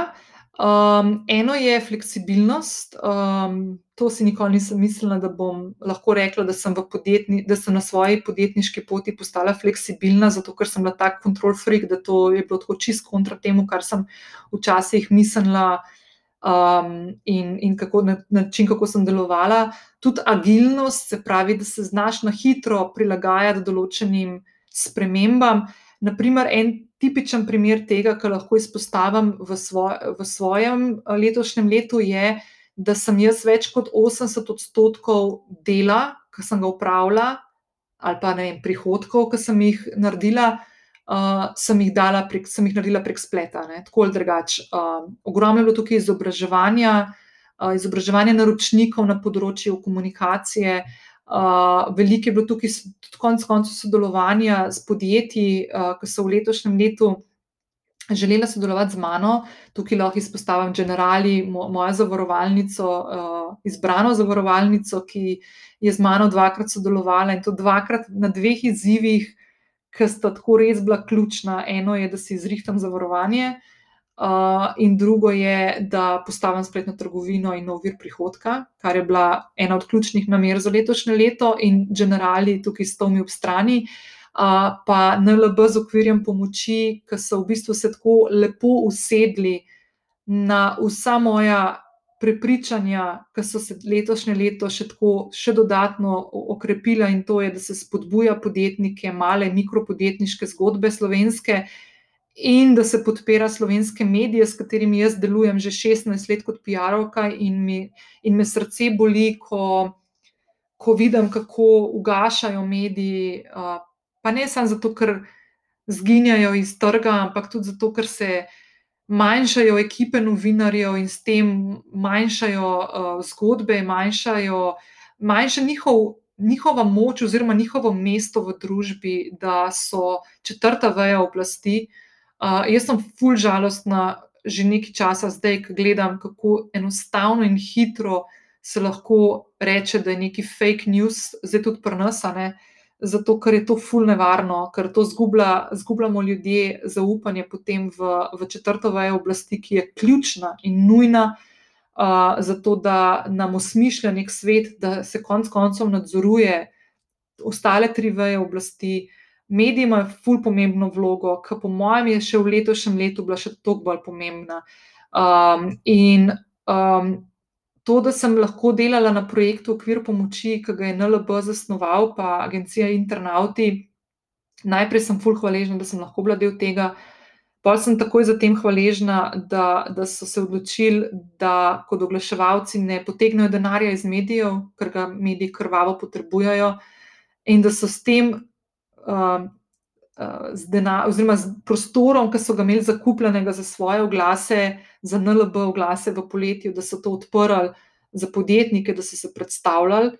Um, eno je fleksibilnost. Um, to si nikoli nisem mislila, da bom lahko rekla, da sem, podjetni, da sem na svoji podjetniški poti postala fleksibilna, zato ker sem bila tak kontrol freak, da to je bilo tako čist kontra temu, kar sem včasih mislila um, in, in kako, na način, kako sem delovala. Tudi agilnost, se pravi, da se znaš na hitro prilagajati določenim spremembam. Naprimer, en tipičen primer tega, kar lahko izpostavim v, svoj, v svojem eh, letošnjem letu, je, da sem jaz več kot 80 odstotkov dela, ki sem ga upravljala, ali pa vem, prihodkov, ki sem jih naredila, uh, sem, jih prek, sem jih naredila prek spleta, ne, tako ali drugače. Uh, ogromno je bilo tukaj izobraževanja, uh, izobraževanja naročnikov na področju komunikacije. Uh, veliko je bilo tukaj tudi konec koncev sodelovanja s podjetji, uh, ki so v letošnjem letu želela sodelovati z mano. Tukaj lahko izpostavim Generali, mo mojo zavarovalnico, uh, izbrano zavarovalnico, ki je z mano dvakrat sodelovala in to dvakrat na dveh izzivih, ki sta tako res bila ključna. Eno je, da si izrihtam zavarovanje, uh, in drugo je, da postavim spletno trgovino in nov vir prihodka, kar je bila ena od ključnih namer za letošnje leto, in generali tukaj stomi ob strani. Uh, pa NLB z okvirjem pomoči, ki so v bistvu se tako lepo usedli na vsa moja prepričanja, ki so se letošnje leto še tako še dodatno okrepila, in to je, da se spodbuja podjetnike, male mikropodjetniške zgodbe slovenske, in da se podpira slovenske medije, s katerimi jaz delujem že 16 let kot PR-ovka, in, in me srce boli, ko, ko vidim, kako ugašajo mediji. Uh, pa ne samo zato, ker zginjajo iz trga, ampak tudi zato, ker se manjšajo ekipe novinarjev in s tem manjšajo uh, zgodbe, manjšajo, manjša njihov. Njihova moč, oziroma njihovo mesto v družbi, da so četrta veja oblasti. Uh, jaz sem fulž žalostna že nekaj časa zdaj, ko gledam, kako enostavno in hitro se lahko reče, da je neki fake news, zdaj tudi prenosane. Uh, zato ker je to ful nevarno, ker to zgublja, zgubljamo ljudje zaupanje potem v, v četrto vejo oblasti, ki je ključna in nujna uh, za to, da nam osmišlja nek svet, da se konec koncev nadzoruje ostale tri veje oblasti. Mediji imajo ful pomembno vlogo, ki po mojem je še v letošnjem letu bila še toliko bolj pomembna. Um, in um, to, da sem lahko delala na projektu Okvir pomoči, ki ga je NLB zasnoval, pa agencija Internauti. Najprej sem fulh hvaležna, da sem lahko bila del tega. Pa sem takoj zatem hvaležna, da, da so se odločili, da kot oglaševalci ne potegnejo denarja iz medijev, ker ga mediji krvavo potrebujejo, in da so s tem, uh, uh, z, denar, oziroma z prostorom, ki so ga imeli zakupljenega za svoje oglase, za NLB oglase v poletju, da so to odprli za podjetnike, da so se predstavljali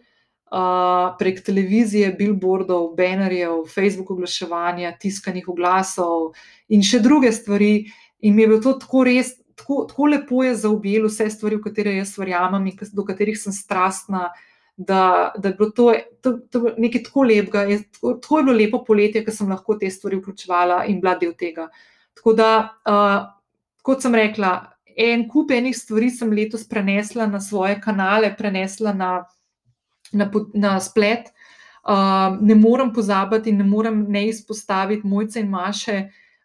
uh, prek televizije, billboardov, bannerjev, Facebook oglaševanja, tiskanih oglasov in še druge stvari. In mi je bilo to tako res. Tako, tako lepo je zaobjelo vse stvari, v katere jaz verjamem in do katerih sem strastna, da, da je bilo to, to, to nekaj tako lepega. Tako, tako je bilo lepo poletje, ker sem lahko te stvari vključevala in bila del tega. Tako da, uh, kot sem rekla, en kup enih stvari sem letos prenesla na svoje kanale, prenesla na, na, na splet. Uh, ne morem pozabiti in ne morem ne izpostaviti mojce in maše,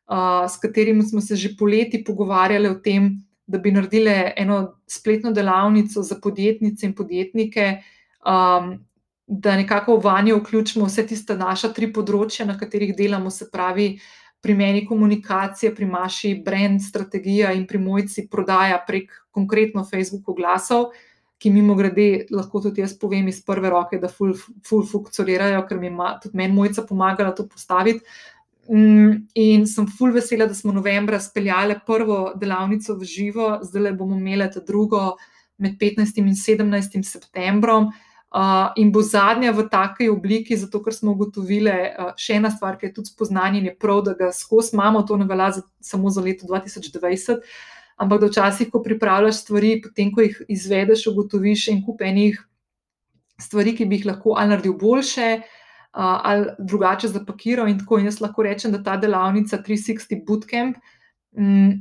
uh, s katerimi smo se že poleti pogovarjali o tem, da bi naredili eno spletno delavnico za podjetnice in podjetnike, um, da nekako v vanjo vključimo vse tiste naša tri področja, na katerih delamo, se pravi, pri meni komunikacija, pri Maši brand strategija in pri mojci prodaja prek konkretno Facebook oglasov, ki mimo grede lahko tudi jaz povem iz prve roke, da ful, ful funkcionirajo, ker mi ima tudi meni mojca pomagala to postaviti. Mm, in sem ful vesela, da smo novembra speljali prvo delavnico v živo, zdaj bomo imeli drugo med 15 in 17 septembrom. Uh, in bo zadnja v taki obliki, zato ker smo ugotovili, uh, še ena stvar, ki je tudi spoznanje, je prav, da ga skozi imamo, to ne velja za, samo za leto 2020, ampak da včasih, ko pripravljaš stvari, potem, ko jih izvedeš, ugotoviš en kup enih stvari, ki bi jih lahko ali naredil boljše. Uh, ali drugače zapakiral, in tako. In jaz lahko rečem, da ta delavnica 360 Bootcamp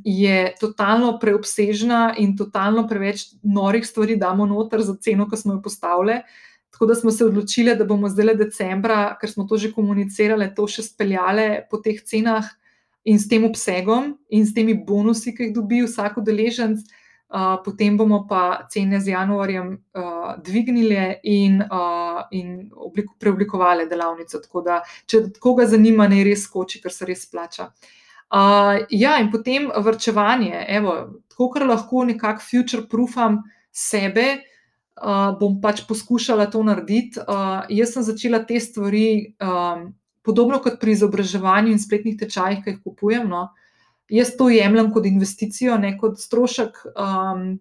je totalno preobsežna in totalno preveč norih stvari damo noter za ceno, ki smo jo postavili. Tako da smo se odločili, da bomo zdaj decembra, ker smo to že komunicirali, to še speljali po teh cenah in s tem obsegom in s temi bonusi, ki jih dobi vsak udeleženc, uh, potem bomo pa cene z januarjem uh, dvignili in, uh, in oblik, preoblikovali delavnico. Tako da, če koga zanima, ne res skoči, ker se res plača. Uh, ja, in potem vrčevanje. Evo, tako, kar lahko nekako future-proofam sebe. Uh, bom pač poskušala to narediti. Uh, jaz sem začela te stvari um, podobno kot pri izobraževanju in spletnih tečajih, ki jih kupujem. No, jaz to jemljem kot investicijo, ne kot strošek. Um,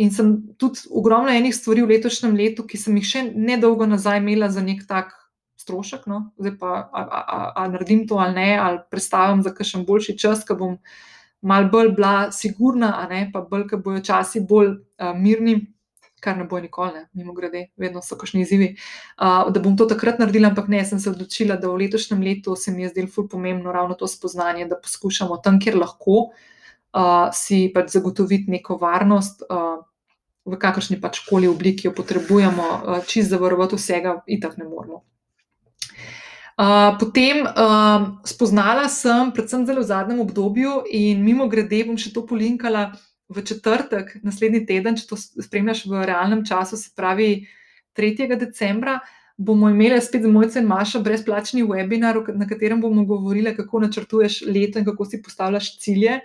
in sem tudi ogromno enih stvari v letošnjem letu, ki sem jih še nedolgo nazaj imela za nek tak strošek. No, zdaj pa, ali naredim to ali ne, ali predstavim za kakšen boljši čas, ki bom mal bolj bila sigurna, a ne pa bolj, ki bojo časi bolj uh, mirni kar ne bo nikoli, ne, mimo grede, vedno so kakšni izzivi, uh, da bom to takrat naredila, ampak ne, sem se odločila, da v letošnjem letu se mi je zdelo ful pomembno ravno to spoznanje, da poskušamo tam, kjer lahko, uh, si pač zagotoviti neko varnost. Uh, V kakršni pač koli obliki jo potrebujemo, čist zavarovati vsega, in tako ne moramo. Uh, potem uh, spoznala sem, predvsem v zadnjem obdobju, in mimo grede bom še to polinkala, v četrtek, naslednji teden, če to spremljaš v realnem času, se pravi 3. decembra, bomo imeli spet z mojcem Maša brezplačni webinar, na katerem bomo govorili, kako načrtuješ leto in kako si postavljaš cilje.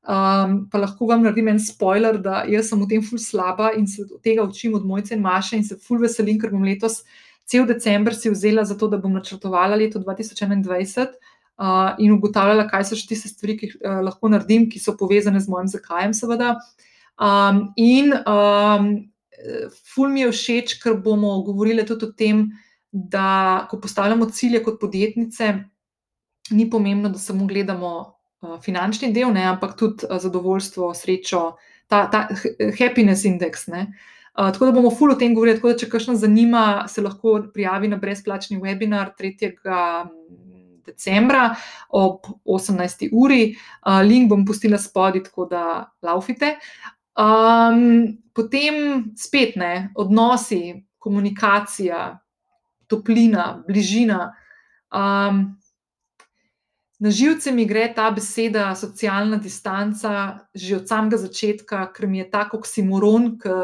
Um, pa lahko vam naredim en spoiler, da jaz sem v tem ful slaba in se tega učim od mojce in Maša in se ful veselim, ker bom letos cel decembr si vzela za to, da bom načrtovala leto 2021 uh, in ugotavljala, kaj so še tiste stvari, ki jih uh, lahko naredim, ki so povezane z mojim zakajem, seveda. Um, in um, ful mi je všeč, ker bomo govorili tudi o tem, da ko postavljamo cilje kot podjetnice, ni pomembno, da samo gledamo uh, finančni del, ne, ampak tudi uh, zadovoljstvo, srečo, ta, ta happiness index. Ne. Uh, tako da bomo ful o tem govorili. Tako da, če kakšno zanima, se lahko prijavi na brezplačni webinar 3 decembra ob 18. uri. Uh, link bom pustila spodaj, tako da laufite. Um, potem spet ne, odnosi, komunikacija, toplina, bližina. Um, na živce mi gre ta beseda, socialna distanca, že od samega začetka, ker mi je tako oksimoron, ki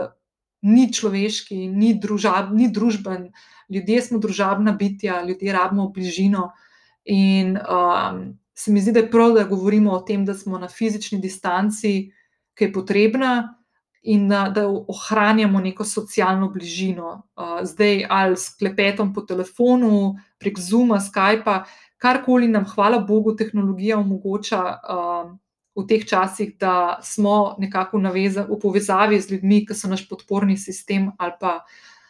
ni človeški, ni, družab, ni družben. Ljudje smo družabna bitja, ljudje rabimo bližino. In um, se mi zdi, da je prav, da govorimo o tem, da smo na fizični distanci, ki je potrebna, in da, da ohranjamo neko socialno bližino. Uh, zdaj ali s klepetom po telefonu, prek Zuma, Skypa, karkoli nam, hvala Bogu, tehnologija omogoča. Uh, V teh časih, da smo nekako naveza, v povezavi z ljudmi, ki so naš podporni sistem, ali pa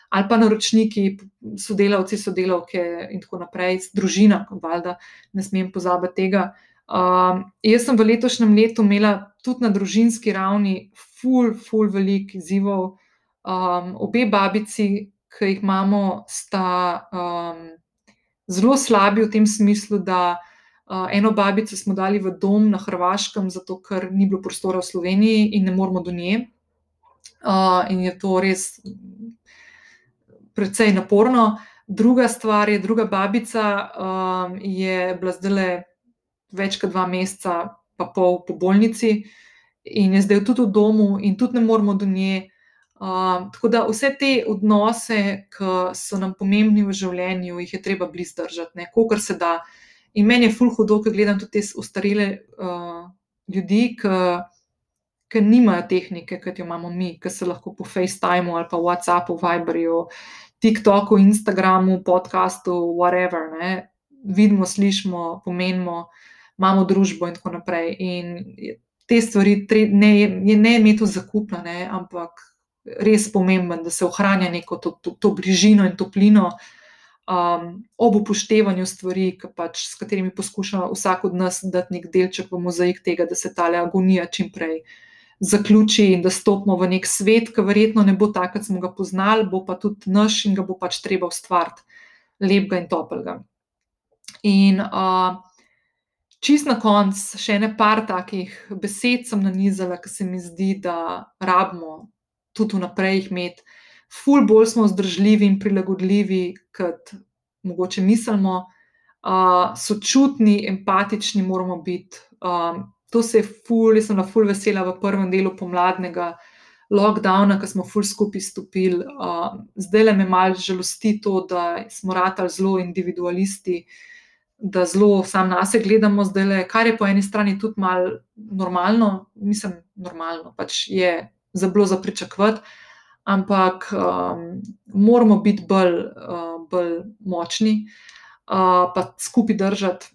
ali pa naročniki, sodelavci, sodelavke in tako naprej, družina, valjda, ne smem pozabiti tega. Um, jaz sem v letošnjem letu imela tudi na družinski ravni, ful, ful, veliko izzivov. Um, obe babici, ki jih imamo, sta um, zelo slabi v tem smislu, da uh, eno babico smo dali v dom na Hrvaškem, zato ker ni bilo prostora v Sloveniji in ne moramo do nje. Uh, in je to res precej naporno. Druga stvar je, druga babica um, je bila zdaj več kot dva meseca, pa pol po bolnici in je zdaj tudi v domu, in tudi ne moramo do nje. Um, tako da vse te odnose, ki so nam pomembni v življenju, jih je treba blizu držati, kolikor se da. In meni je ful hudo, ker gledam tudi te ostarele uh, ljudi, ki nimajo tehnike, kot jo imamo mi, ki se lahko po FaceTimeu ali pa WhatsAppu, Viberju. TikToku, Instagramu, podkastu, whatever, ne, vidimo, slišimo, pomenimo, imamo družbo in tako naprej. In te stvari ne, ne imeti zakupno, ne, ampak res pomemben, da se ohranja neko to, to, to bližino in toplino. Um, ob upoštevanju stvari, pač, s katerimi poskuša vsak od nas dati nek delček v mozaik tega, da se ta agonija čim prej zaključi in da stopimo v nek svet, ki verjetno ne bo tak, kot smo ga poznali, bo pa tudi naš in ga bo pač treba ustvariti lepega in toplega. In uh, čist na koncu, še ene par takih besed sem nanizala, ki se mi zdi, da rabimo tudi vnaprej jih imeti. Ful bolj smo vzdržljivi in prilagodljivi, kot mogoče mislimo, uh, sočutni, empatični moramo biti. Um, to se je ful, jaz sem na ful vesela v prvem delu pomladnega lockdowna, ko smo ful skupaj stopili. Uh, zdaj le me malo žalosti to, da smo ratali zelo individualisti, da zelo sam na sebe gledamo, zdaj le, kar je po eni strani tudi malo normalno, mislim, normalno, pač je za bilo za pričakovati. Ampak um, moramo biti bolj, uh, bolj močni, uh, pa skupaj držati,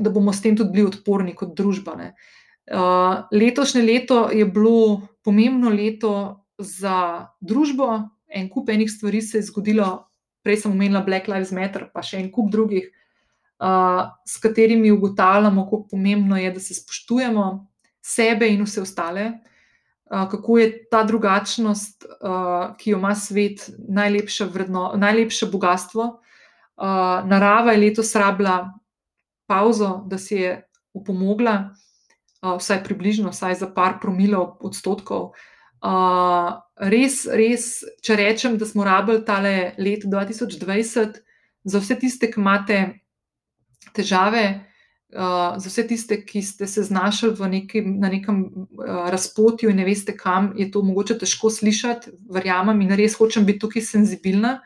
da bomo s tem tudi bili odporni kot družba. Uh, letošnje leto je bilo pomembno leto za družbo. En kup enih stvari se je zgodilo, prej sem omenila Black Lives Matter, pa še en kup drugih, uh, s katerimi ugotavljamo, kako pomembno je, da se spoštujemo sebe in vse ostale. Uh, kako je ta drugačnost, ki jo ima svet, najlepše, vredno, najlepše bogatstvo. Narava je letos rabila pauzo, da si je upomogla vsaj približno, vsaj za par promilov odstotkov. Res, res, če rečem, da smo rabili tale let 2020 za vse tiste, ki imate težave, uh, za vse tiste, ki ste se znašli neki, na nekem uh, razpotju in ne veste, kam je to mogoče težko slišati, verjamem in res hočem biti tukaj senzibilna.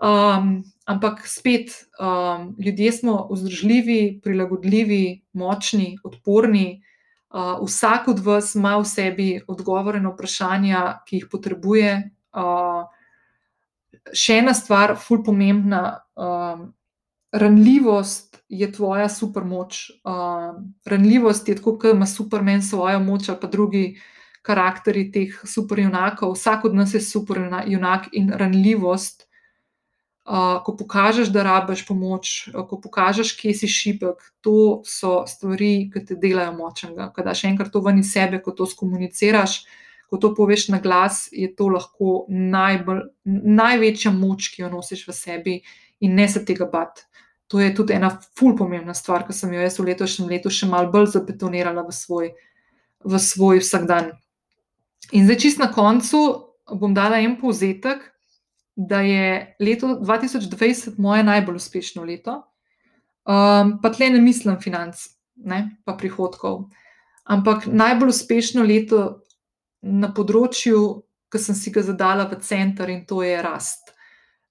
Um, ampak spet, um, ljudje smo vzdržljivi, prilagodljivi, močni, odporni. Uh, vsak od vas ima v sebi odgovore na vprašanja, ki jih potrebuje. Uh, še ena stvar, fulj pomembna. Um, ranljivost je tvoja supermoč. Uh, ranljivost je tako, kot ima supermen svojo moč, ali pa drugi karakteri teh superjunakov. Vsak od nas je superjunak in ranljivost ko pokažeš, da rabiš pomoč, uh, ko pokažeš, kje si šipek, to so stvari, ki te delajo močnega. Ko daš enkrat to ven iz sebe, ko to skomuniciraš, ko to poveš na glas, je to lahko najbolj, največja moč, ki jo nosiš v sebi in ne se tega bati. To je tudi ena ful pomembna stvar, ki sem jo jaz v letošnjem letu še malo bolj zabetonirala v svoj, v svoj vsakdan. In zdaj, čist na koncu, bom dala en povzetek, da je leto 2020 moje najbolj uspešno leto. Um, pa tle ne mislim financ, ne, pa prihodkov, ampak najbolj uspešno leto na področju, ki sem si ga zadala v center in to je rast.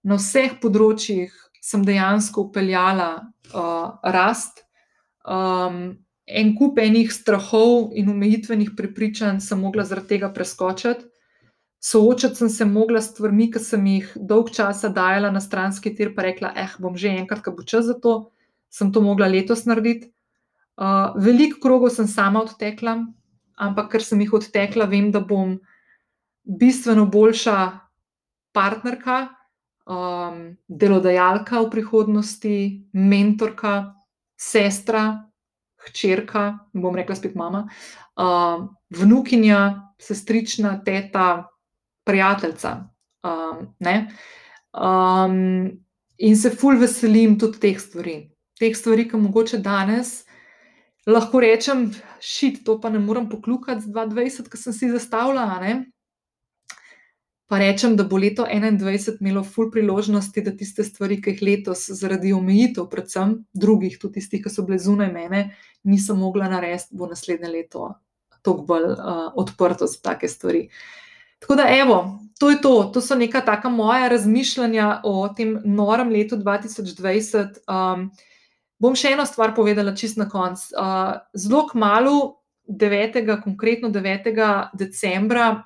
Na vseh področjih sem dejansko upeljala uh, rast. Um, en kup enih strahov in omejitvenih prepričanj sem mogla zaradi tega preskočiti. Soočati sem se mogla s stvarmi, ki sem jih dolg časa dajala na stranski tir, pa rekla, eh, bom že enkrat, ko bo čas za to, sem to mogla letos narediti. Uh, veliko krogov sem sama odtekla, ampak ker sem jih odtekla, vem, da bom bistveno boljša partnerka, um, delodajalka v prihodnosti, mentorka, sestra, hčerka, bom rekla spet mama, uh, vnukinja, sestrična, teta prijateljica. Um, um, in se ful veselim tudi teh stvari. Teh stvari, ki mogoče danes lahko rečem, šit, to pa ne morem poklukati z 2020, ki sem si zastavljala. Pa rečem, da bo leto 2021 imelo ful priložnosti, da tiste stvari, ki jih letos zaradi omejitev, predvsem drugih, tudi tistih, ki so bile zunaj mene, nisem mogla narediti, bo naslednje leto toliko bolj uh, odprto za take stvari. Tako da, evo, to je to. To so neka taka moja razmišljanja o tem norem letu 2020. Um, bom še eno stvar povedala, čist na koncu. Uh, zelo kmalo, 9. konkretno 9. decembra,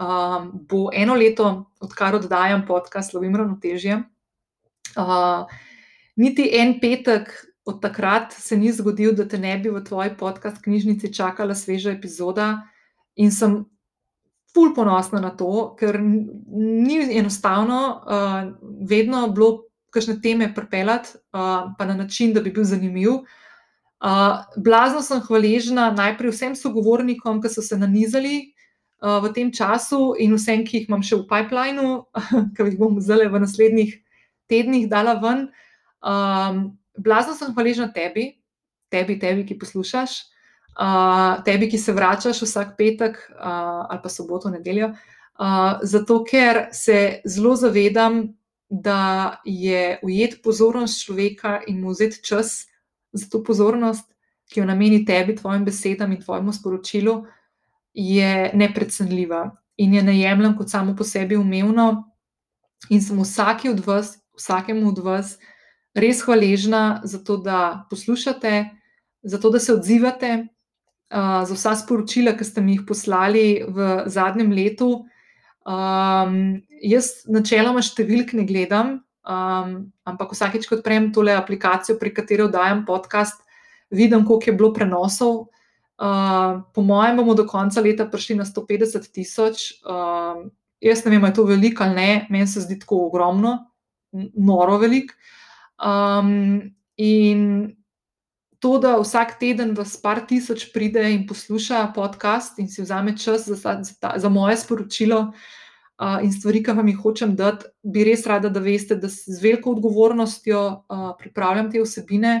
um, bo eno leto, odkar oddajam podcast Lovim Ravnotežje. Uh, niti en petek od takrat se ni zgodil, da te ne bi v tvoji podcast knjižnici čakala sveža epizoda. In sem ful ponosna na to, ker ni enostavno uh, vedno bilo kakšne teme pripeljati, uh, pa na način, da bi bil zanimiv. Uh, blazno sem hvaležna najprej vsem sogovornikom, ki so se nanizali v tem času, in vsem, ki jih imam še v pipelinu, ki jih bom zdaj v naslednjih tednih dala ven. Um, blazno sem hvaležna tebi, tebi, tebi ki poslušaš, uh, tebi, ki se vračaš vsak petek uh, ali pa soboto, nedeljo. Uh, zato, ker se zelo zavedam, da je ujet pozornost človeka in mu vzeti čas za to pozornost, ki jo nameni tebi, tvojim besedam in tvojemu sporočilu, je neprecenljiva in je ne jemljem kot samo po sebi umevno. In sem vsaki od vas, vsakemu od vas, res hvaležna za to, da poslušate, za to, da se odzivate, uh, za vsa sporočila, ki ste mi jih poslali v zadnjem letu. Um, jaz načeloma številk ne gledam, um, ampak vsakeč, ko odprem tole aplikacijo, pri kateri oddajam podcast, vidim, koliko je bilo prenosov. Uh, po mojem, bomo do konca leta prišli na 150 tisoč. Uh, jaz ne vem, ali je to veliko ali ne, meni se zdi tako ogromno, noro velik. Um, in to, da vsak teden vas par tisoč pride in posluša podcast in si vzame čas za, za, za moje sporočilo uh, in stvari, ki vam jih hočem dati, bi res rada, da veste, da z veliko odgovornostjo uh, pripravljam te vsebine,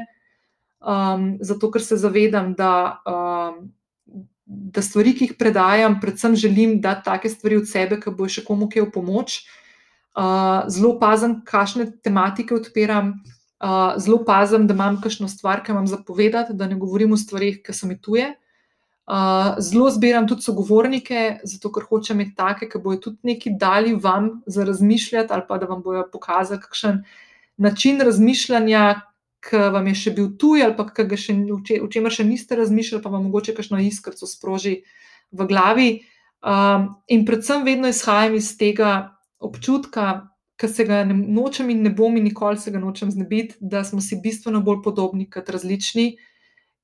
um, zato ker se zavedam, da. Um, Da stvari, ki jih predajam, predvsem želim dati take stvari od sebe, ki bo še komu kaj v pomoč. Uh, zelo pazem, kakšne tematike odpiram, uh, zelo pazem, da imam kakšno stvar, ki imam zapovedati, da ne govorim o stvarih, ki so mi tuje. Uh, zelo zbiram tudi sogovornike, zato ker hočem imeti take, ki bojo tudi nekaj dali vam za razmišljati, ali pa da vam bojo pokazali kakšen način razmišljanja, ki vam je še bil tuj, ali pa še, o čemer še niste razmišljali, pa vam mogoče kakšno iskrico sproži v glavi. Um, in predvsem vedno izhajam iz tega občutka, ki se ga ne, nočem in ne bom in nikoli se ga nočem znebiti, da smo si bistveno bolj podobni kot različni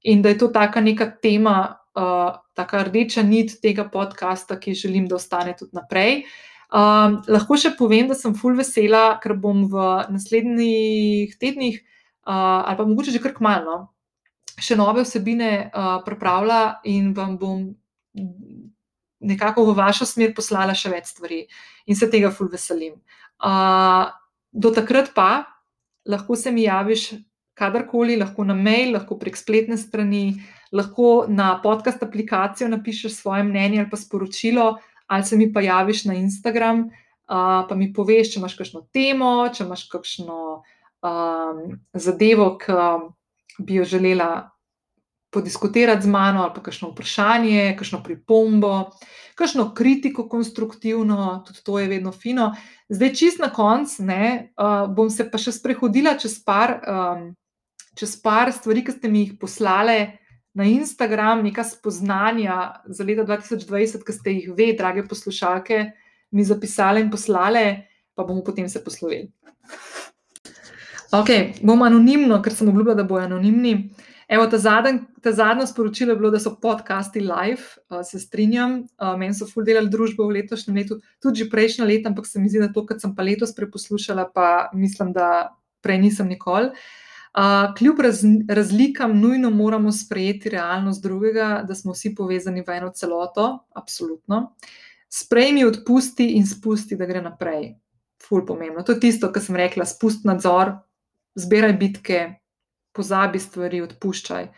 in da je to taka neka tema, uh, taka rdeča nit tega podcasta, ki želim, da ostane tudi naprej. Um, lahko še povem, da sem full vesela, ker bom v naslednjih tednih, uh, ali pa mogoče že kar kmalo, še nove vsebine uh, pripravila in vam bom nekako v vašo smer poslala še več stvari in se tega full veselim. Uh, do takrat pa lahko se mi javiš kadarkoli, lahko na mail, lahko prek spletne strani, lahko na podcast aplikacijo napišeš svoje mnenje ali pa sporočilo, ali se mi pa javiš na Instagram, uh, pa mi poveš, če imaš kakšno temo, če imaš kakšno um, zadevo, ki bi jo želela podiskutirati z mano, ali pa kakšno vprašanje, kakšno pripombo, kakšno kritiko, konstruktivno, tudi to je vedno fino. Zdaj, čist na koncu, uh, bom se pa še sprehodila čez par, um, čez par stvari, ki ste mi jih poslali na Instagram, neka spoznanja za leto 2020, ki ste jih ve, drage poslušalke, mi zapisali in poslali, pa bomo potem se poslovili. Ok, bom anonimno, ker sem obljubila, da bo anonimni. Evo, ta, zadnj, ta zadnje sporočilo je bilo, da so podcasti live, uh, se strinjam. Uh, meni so ful delali družbo v letošnjem letu, tudi že prejšnja leta, ampak se mi zdi, da to, kar sem pa letos preposlušala, pa mislim, da prej nisem nikoli. Uh, kljub raz, razlikam, nujno moramo sprejeti realnost drugega, da smo vsi povezani v eno celoto, absolutno. Sprejmi, odpusti in spusti, da gre naprej. Ful pomembno. To je tisto, kar sem rekla, spust nadzor, zbiraj bitke, pozabi stvari, odpuščaj.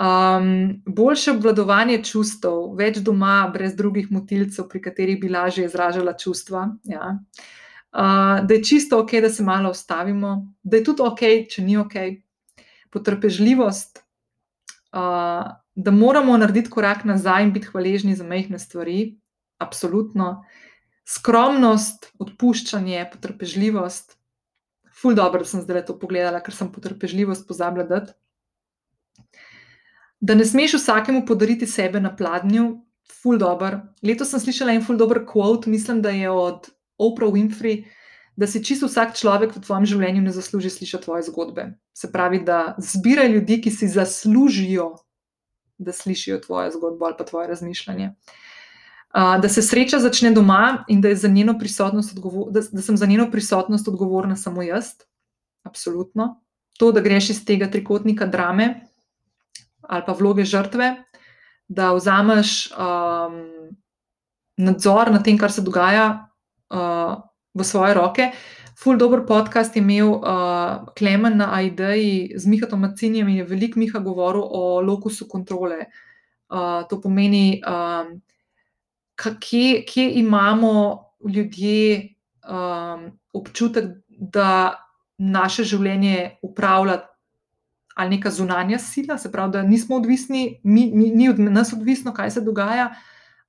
Um, boljše obvladovanje čustev, več doma, brez drugih motilcev, pri katerih bi lažje izražala čustva. Ja. Uh, da je čisto ok, da se malo ustavimo, da je tudi ok, če ni ok. Potrpežljivost, uh, da moramo narediti korak nazaj in biti hvaležni za mehke stvari, absolutno. Skromnost, odpuščanje, potrpežljivost, ful dobro, da sem zdaj to pogledala, ker sem potrpežljivost pozabila dati. Da ne smeš vsakemu podariti sebe na pladnju, ful dobro. Letos sem slišala en ful dobro quote, mislim, da je od Oprah Winfrey, da si čisto vsak človek v tvojem življenju ne zasluži slišati tvoje zgodbe. Se pravi, da zbiraj ljudi, ki si zaslužijo, da slišijo tvoje zgodbo ali pa tvoje razmišljanje. Uh, da se sreča začne doma in da, da, da sem za njeno prisotnost odgovorna samo jaz. Absolutno. To, da greš iz tega trikotnika drame, ali pa vloge žrtve, da vzameš um, nadzor nad tem, kar se dogaja uh, v svoje roke. Ful dobr podcast je imel uh, Klemen na AID-ji z Mihatom Macinjem in je veliko Miha govoril o lokusu kontrole. Uh, to pomeni, um, kje, kje imamo ljudje um, občutek, da naše življenje upravlja ali neka zunanja sila, se pravi, da nismo odvisni, mi, mi, ni od nas odvisno, kaj se dogaja,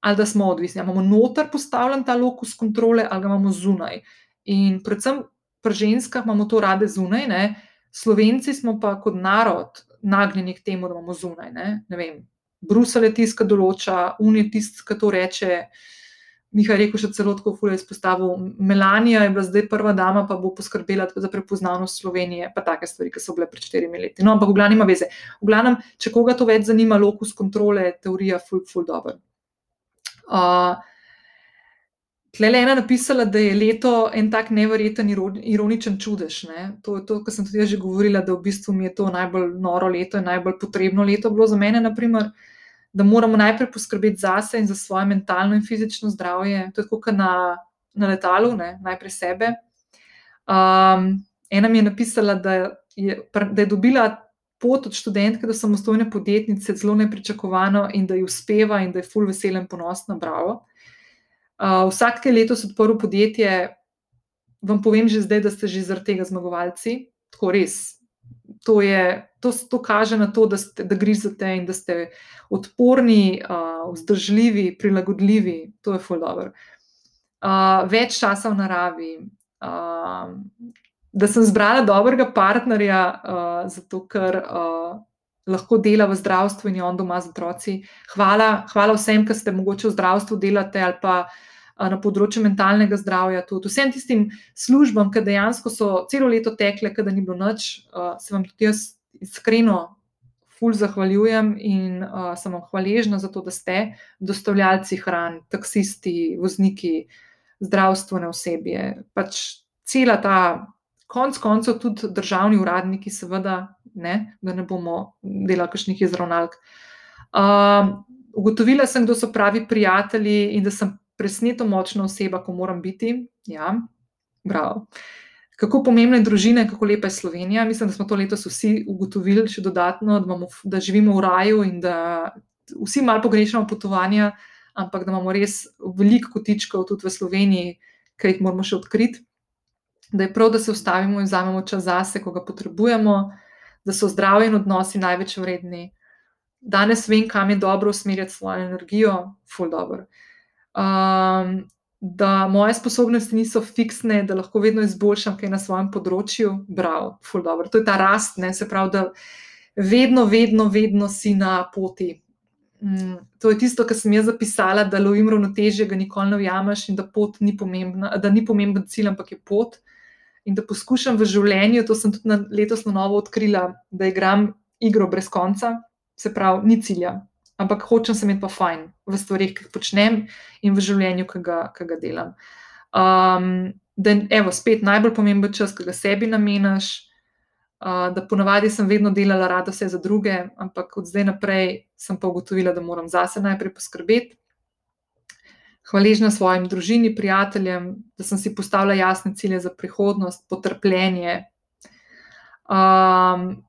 ali da smo odvisni. Ali imamo noter postavljen ta lokus kontrole, ali ga imamo zunaj. In predvsem pri ženskah imamo to rade zunaj, ne? slovenci smo pa kot narod nagnjeni k temu, da imamo zunaj. Ne? Ne Brusel je tisti, ki določa, Un je tisti, ki to reče. Miha je rekel, še celo tako fulje izpostavil. Melanija je bila zdaj prva dama, pa bo poskrbela za prepoznavnost Slovenije, pa take stvari, ki so bile pred štirimi leti. No, ampak v glavnem ima veze. V glavnem, če koga to več zanima, lokus kontrole, teorija, ful, ful, dobro. Uh, Tle je ena napisala, da je leto en tak nevreten, ironičen čudež. Ne? To je to, kar sem tudi že govorila, da v bistvu mi je to najbolj noro leto in najbolj potrebno leto bilo za mene. Naprimer, da moramo najprej poskrbeti zase in za svoje mentalno in fizično zdravje, tako kot na, na letalu, ne? najprej sebe. Um, ena mi je napisala, da je, da je dobila pot od študentke do samostojne podjetnice zelo nepričakovano in da ji uspeva in da je full veselen, ponosna, bravo. Uh, vsake leto so odprl podjetje, vam povem že zdaj, da ste že zaradi tega zmagovalci, tako res, to, je, to, to kaže na to, da, ste, da grizete in da ste odporni, uh, vzdržljivi, prilagodljivi. To je fuldober. Uh, več časa v naravi. Uh, da sem zbrala dobrega partnerja, uh, zato ker uh, lahko dela v zdravstvu in je on doma z otroci. Hvala, hvala vsem, ki ste mogoče v zdravstvu delate ali pa na področju mentalnega zdravja, tudi vsem tistim službam, ki dejansko so celo leto tekle, da ni bilo noč, se vam tudi jaz iskreno, ful zahvaljujem in uh, sem vam hvaležna za to, da ste dostavljalci hran, taksisti, vozniki, zdravstvene osebje. Pač cela ta, konc koncev, tudi državni uradniki, seveda, ne, da ne bomo delali kakšnih izravnalk. Uh, ugotovila sem, kdo so pravi prijatelji in da sem presneto močna oseba, ko moram biti. Ja, bravo. Kako pomembna je družina, kako lepa je Slovenija. Mislim, da smo to letos vsi ugotovili še dodatno, da, imamo, da živimo v raju in da vsi malo pogrešamo potovanja, ampak da imamo res veliko kotičkov tudi v Sloveniji, ki jih moramo še odkriti. Da je prav, da se ustavimo in vzamemo čas zase, ko ga potrebujemo, da so zdravje in odnosi največ vredni. Danes vem, kam je dobro usmerjati svojo energijo, full dobro um, da moje sposobnosti niso fiksne, da lahko vedno izboljšam kaj na svojem področju. Bravo, ful dobro. To je ta rast, ne? se pravi, da vedno, vedno, vedno si na poti. Um, to je tisto, kar sem jaz zapisala, da lovim ravnotežje, ga nikoli ne ujameš in da pot ni pomembna, da ni pomemben cilj, ampak je pot. In da poskušam v življenju, to sem tudi na, letos na novo odkrila, da igram igro brez konca, se pravi, ni cilja, ampak hočem se imeti pa fajn v stvarih, ki jih počnem in v življenju, ki ga, ki ga delam. Um, da evo, spet najbolj pomemben čas, ki ga sebi nameniš. Uh, da ponavadi sem vedno delala rada vse za druge, ampak od zdaj naprej sem pa ugotovila, da moram zase najprej poskrbeti. Hvaležna svojim družini, prijateljem, da sem si postavila jasne cilje za prihodnost, potrpljenje. Um,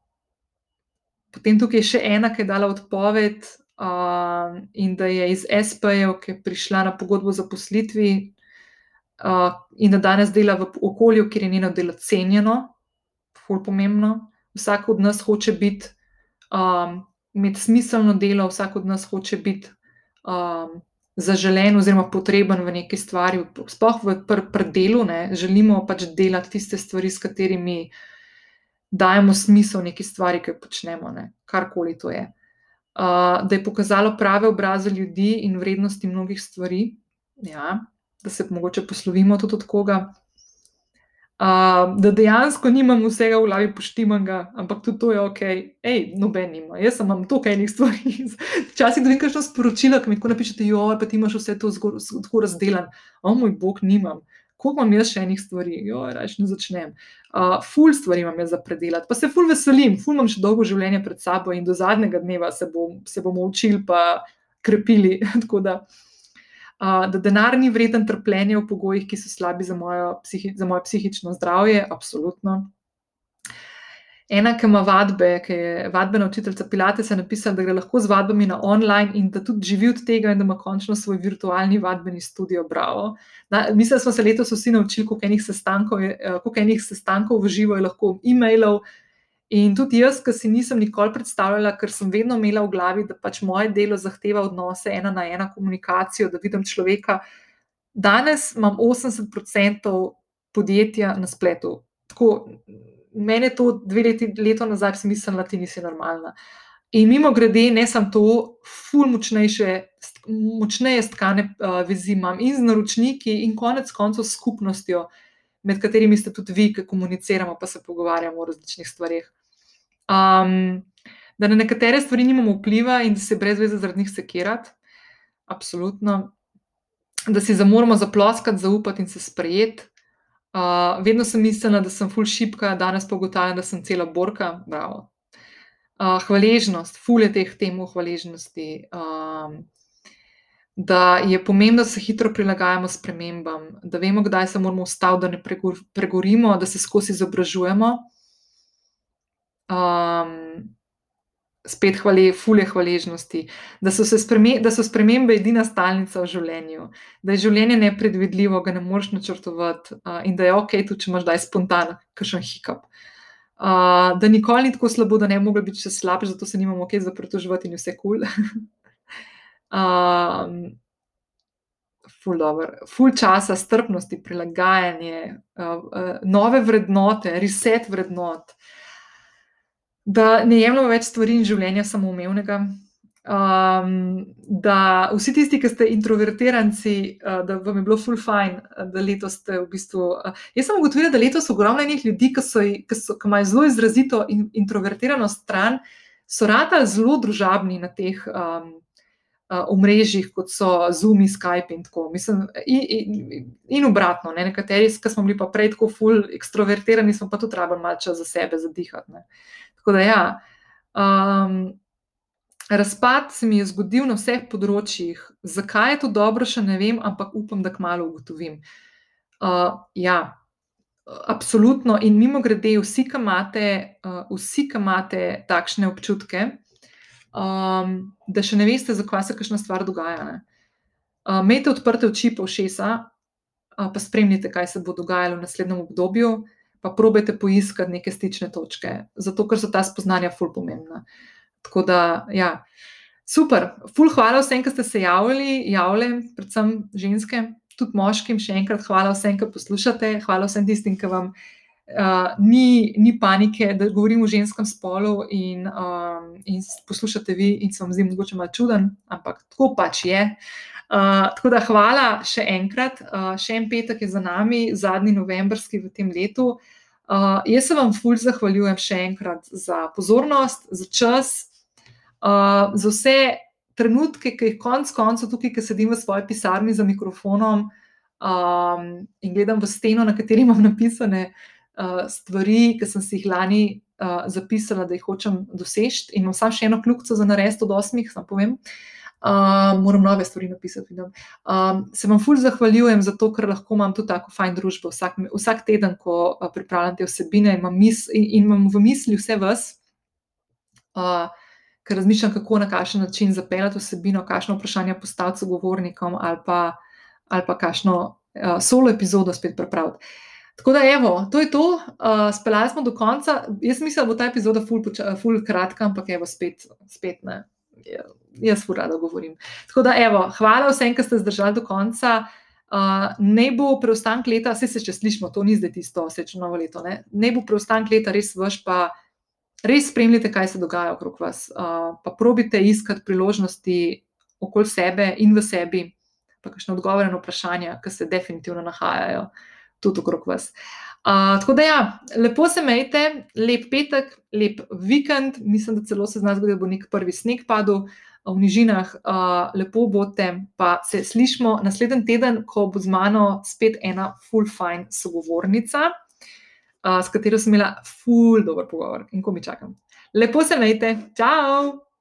potem tukaj je še ena, ki je dala odpoved, uh, in da je iz SP-jev, ki je prišla na pogodbo za poslitvi uh, in da danes dela v okolju, kjer je njeno delo cenjeno, bolj pomembno. Vsak od nas hoče biti, um, imeti smiselno delo, vsak od nas hoče biti um, zaželen oziroma potreben v neki stvari, sploh v pr pr delu, ne, želimo pač delati tiste stvari, s katerimi dajemo smisel neki stvari, ki jo počnemo, ne, karkoli to je uh, da je pokazalo prave obraze ljudi in vrednosti mnogih stvari, ja, da se mogoče poslovimo tudi od koga. Uh, da dejansko nimam vsega v glavi poštimanega, ampak tudi to je ok, hej, noben ima, jaz imam toliko enih stvari. Včasih dobim kakšno sporočilo, ki mi tako napišete, jo, pa ti imaš vse to tako razdelan. O moj bog, nimam. Koliko imam jaz še enih stvari, jo, reč ne začnem. Uh, ful stvari imam jaz za predelati, pa se ful veselim, ful imam še dolgo življenje pred sabo in do zadnjega dneva se, bom, se bomo učili, pa krepili. da, uh, da denar ni vreden trpljenja v pogojih, ki so slabi za, psihi, za moje psihično zdravje, absolutno. Ena, ki ima vadbe, ki je vadbena učiteljica Pilates, je napisala, da gre lahko z vadbami na online in da tudi živi od tega, in da ima končno svoj virtualni vadbeni studio. Bravo. Na, mislim, da smo se letos vsi naučili, koliko enih sestankov, je, eh, koliko enih sestankov v živo je lahko e-mailov. In tudi jaz, ki si nisem nikoli predstavljala, ker sem vedno imela v glavi, da pač moje delo zahteva odnose ena na ena komunikacijo, da vidim človeka. Danes imam 80% podjetja na spletu. Tako, meni je to dve leti leto nazaj, sem mislila, da ti nisi normalna. In mimo grede, ne samo to, ful močnejše, močneje stkane uh, vezi imam in z naročniki, in konec koncev s skupnostjo, med katerimi ste tudi vi, ki komuniciramo, pa se pogovarjamo o različnih stvarih. Um, da na nekatere stvari nimamo vpliva in da se brez veze zaradi njih sekirati, absolutno. Da si zamoramo zaploskati, zaupati in se sprejeti. Uh, vedno sem mislila, da sem full šipka, danes pa ugotavljam, da sem cela borka. Bravo. Uh, hvaležnost, fulje teh tem o hvaležnosti. Um, da je pomembno, da se hitro prilagajamo spremembam, da vemo, kdaj se moramo ustaviti, da ne pregorimo, da se skozi izobražujemo. Um, spet hvale, fulje hvaležnosti, da so, spreme, da so spremembe edina stalnica v življenju, da je življenje nepredvidljivo, ga ne moreš načrtovati uh, in da je ok, tudi če imaš zdaj spontan, kakšen hikap. Uh, da nikoli ni tako slabo, da ne bi mogli biti še slabši, zato se nimamo ok za pritoževati in vse kul. Cool. um, ful, ful časa, strpnosti, prilagajanje, uh, uh, nove vrednote, reset vrednot da ne jemljemo več stvari in življenja samoumevnega. Um, da vsi tisti, ki ste introvertiranci, uh, da vam je bilo full fine, da letos ste v bistvu. Uh, jaz sem ugotovila, da letos ogromno enih ljudi, ki, so, ki, so, ki imajo zelo izrazito in, introvertirano stran, so rada zelo družabni na teh um, uh, omrežjih, kot so Zoom, Skype in tako. Mislim, in, in, in obratno, ne? nekateri, ki smo bili pa prej tako full ekstrovertirani, smo pa tudi rabili malce za sebe zadihati. Ne? Tako da, ja, um, razpad se mi je zgodil na vseh področjih. Zakaj je to dobro, še ne vem, ampak upam, da kmalo ugotovim. Uh, ja, absolutno. In mimo grede, vsi, ki imate, uh, vsi, ki imate takšne občutke, um, da še ne veste, zakaj se kakšna stvar dogaja. Uh, Imejte odprte oči, pa všesa, uh, pa spremljite, kaj se bo dogajalo v naslednjem obdobju pa probejte poiskati neke stične točke, zato ker so ta spoznanja ful pomembna. Tako da, ja, super, ful hvala vsem, ki ste se javljali, javljali, predvsem ženske, tudi moškim, še enkrat hvala vsem, ki poslušate, hvala vsem tistim, ki vam. Uh, ni, ni panike, da govorim o ženskem spolu, in, um, in poslušate vi, in se vam zdi mogoče malo čuden, ampak tako pač je. Uh, tako da hvala še enkrat, uh, še en petek je za nami, zadnji novembrski v tem letu. Uh, jaz se vam fulj zahvaljujem še enkrat za pozornost, za čas, uh, za vse trenutke, ki jih konc koncev tukaj, ki sedim v svoji pisarni za mikrofonom um, in gledam v steno, na kateri imam napisane uh, stvari, ki sem si jih lani uh, zapisala, da jih hočem doseči, in imam samo še eno kljubico za narediti od osmih, samo povem. Uh, uh, moram nove stvari napisati. Um, se vam fulj zahvaljujem za to, ker lahko imam tu tako fajn družbo vsak, vsak teden, ko uh, pripravljam te vsebine in imam, mis, in, in imam v misli vse vas. Uh, Ker razmišljam, kako na kakšen način zapeljati vsebino, kakšno vprašanje postaviti sogovornikom, ali pa, ali pa kakšno uh, solo epizodo spet pripraviti. Tako da, evo, to je to, uh, speljali smo do konca. Jaz mislim, da bo ta epizoda ful, ful kratka, ampak evo, spet, spet ne. Ja, jaz urado govorim. Tako da, evo, hvala vsem, ki ste zdržali do konca. Uh, ne bo preostanek leta, vse se če slišimo, to ni zdaj tisto, vse če novo leto. Ne, ne bo preostanek leta res vaš, pa res spremljite, kaj se dogaja okrog vas. Uh, probite iskati priložnosti okoli sebe in v sebi, pa kakšne odgovore na vprašanja, ki se definitivno nahajajo tudi okrog vas. Uh, tako da, ja, lepo se imejte, lep petek, lep vikend, mislim, da celo se z nas zgodi, da bo nek prvi sneg padel. v nižinah, uh, lepo bote, pa se slišmo naslednji teden, ko bo z mano spet ena full fine sogovornica, uh, s katero sem imela full dober pogovor in ko mi čakam. Lepo se majte, čau!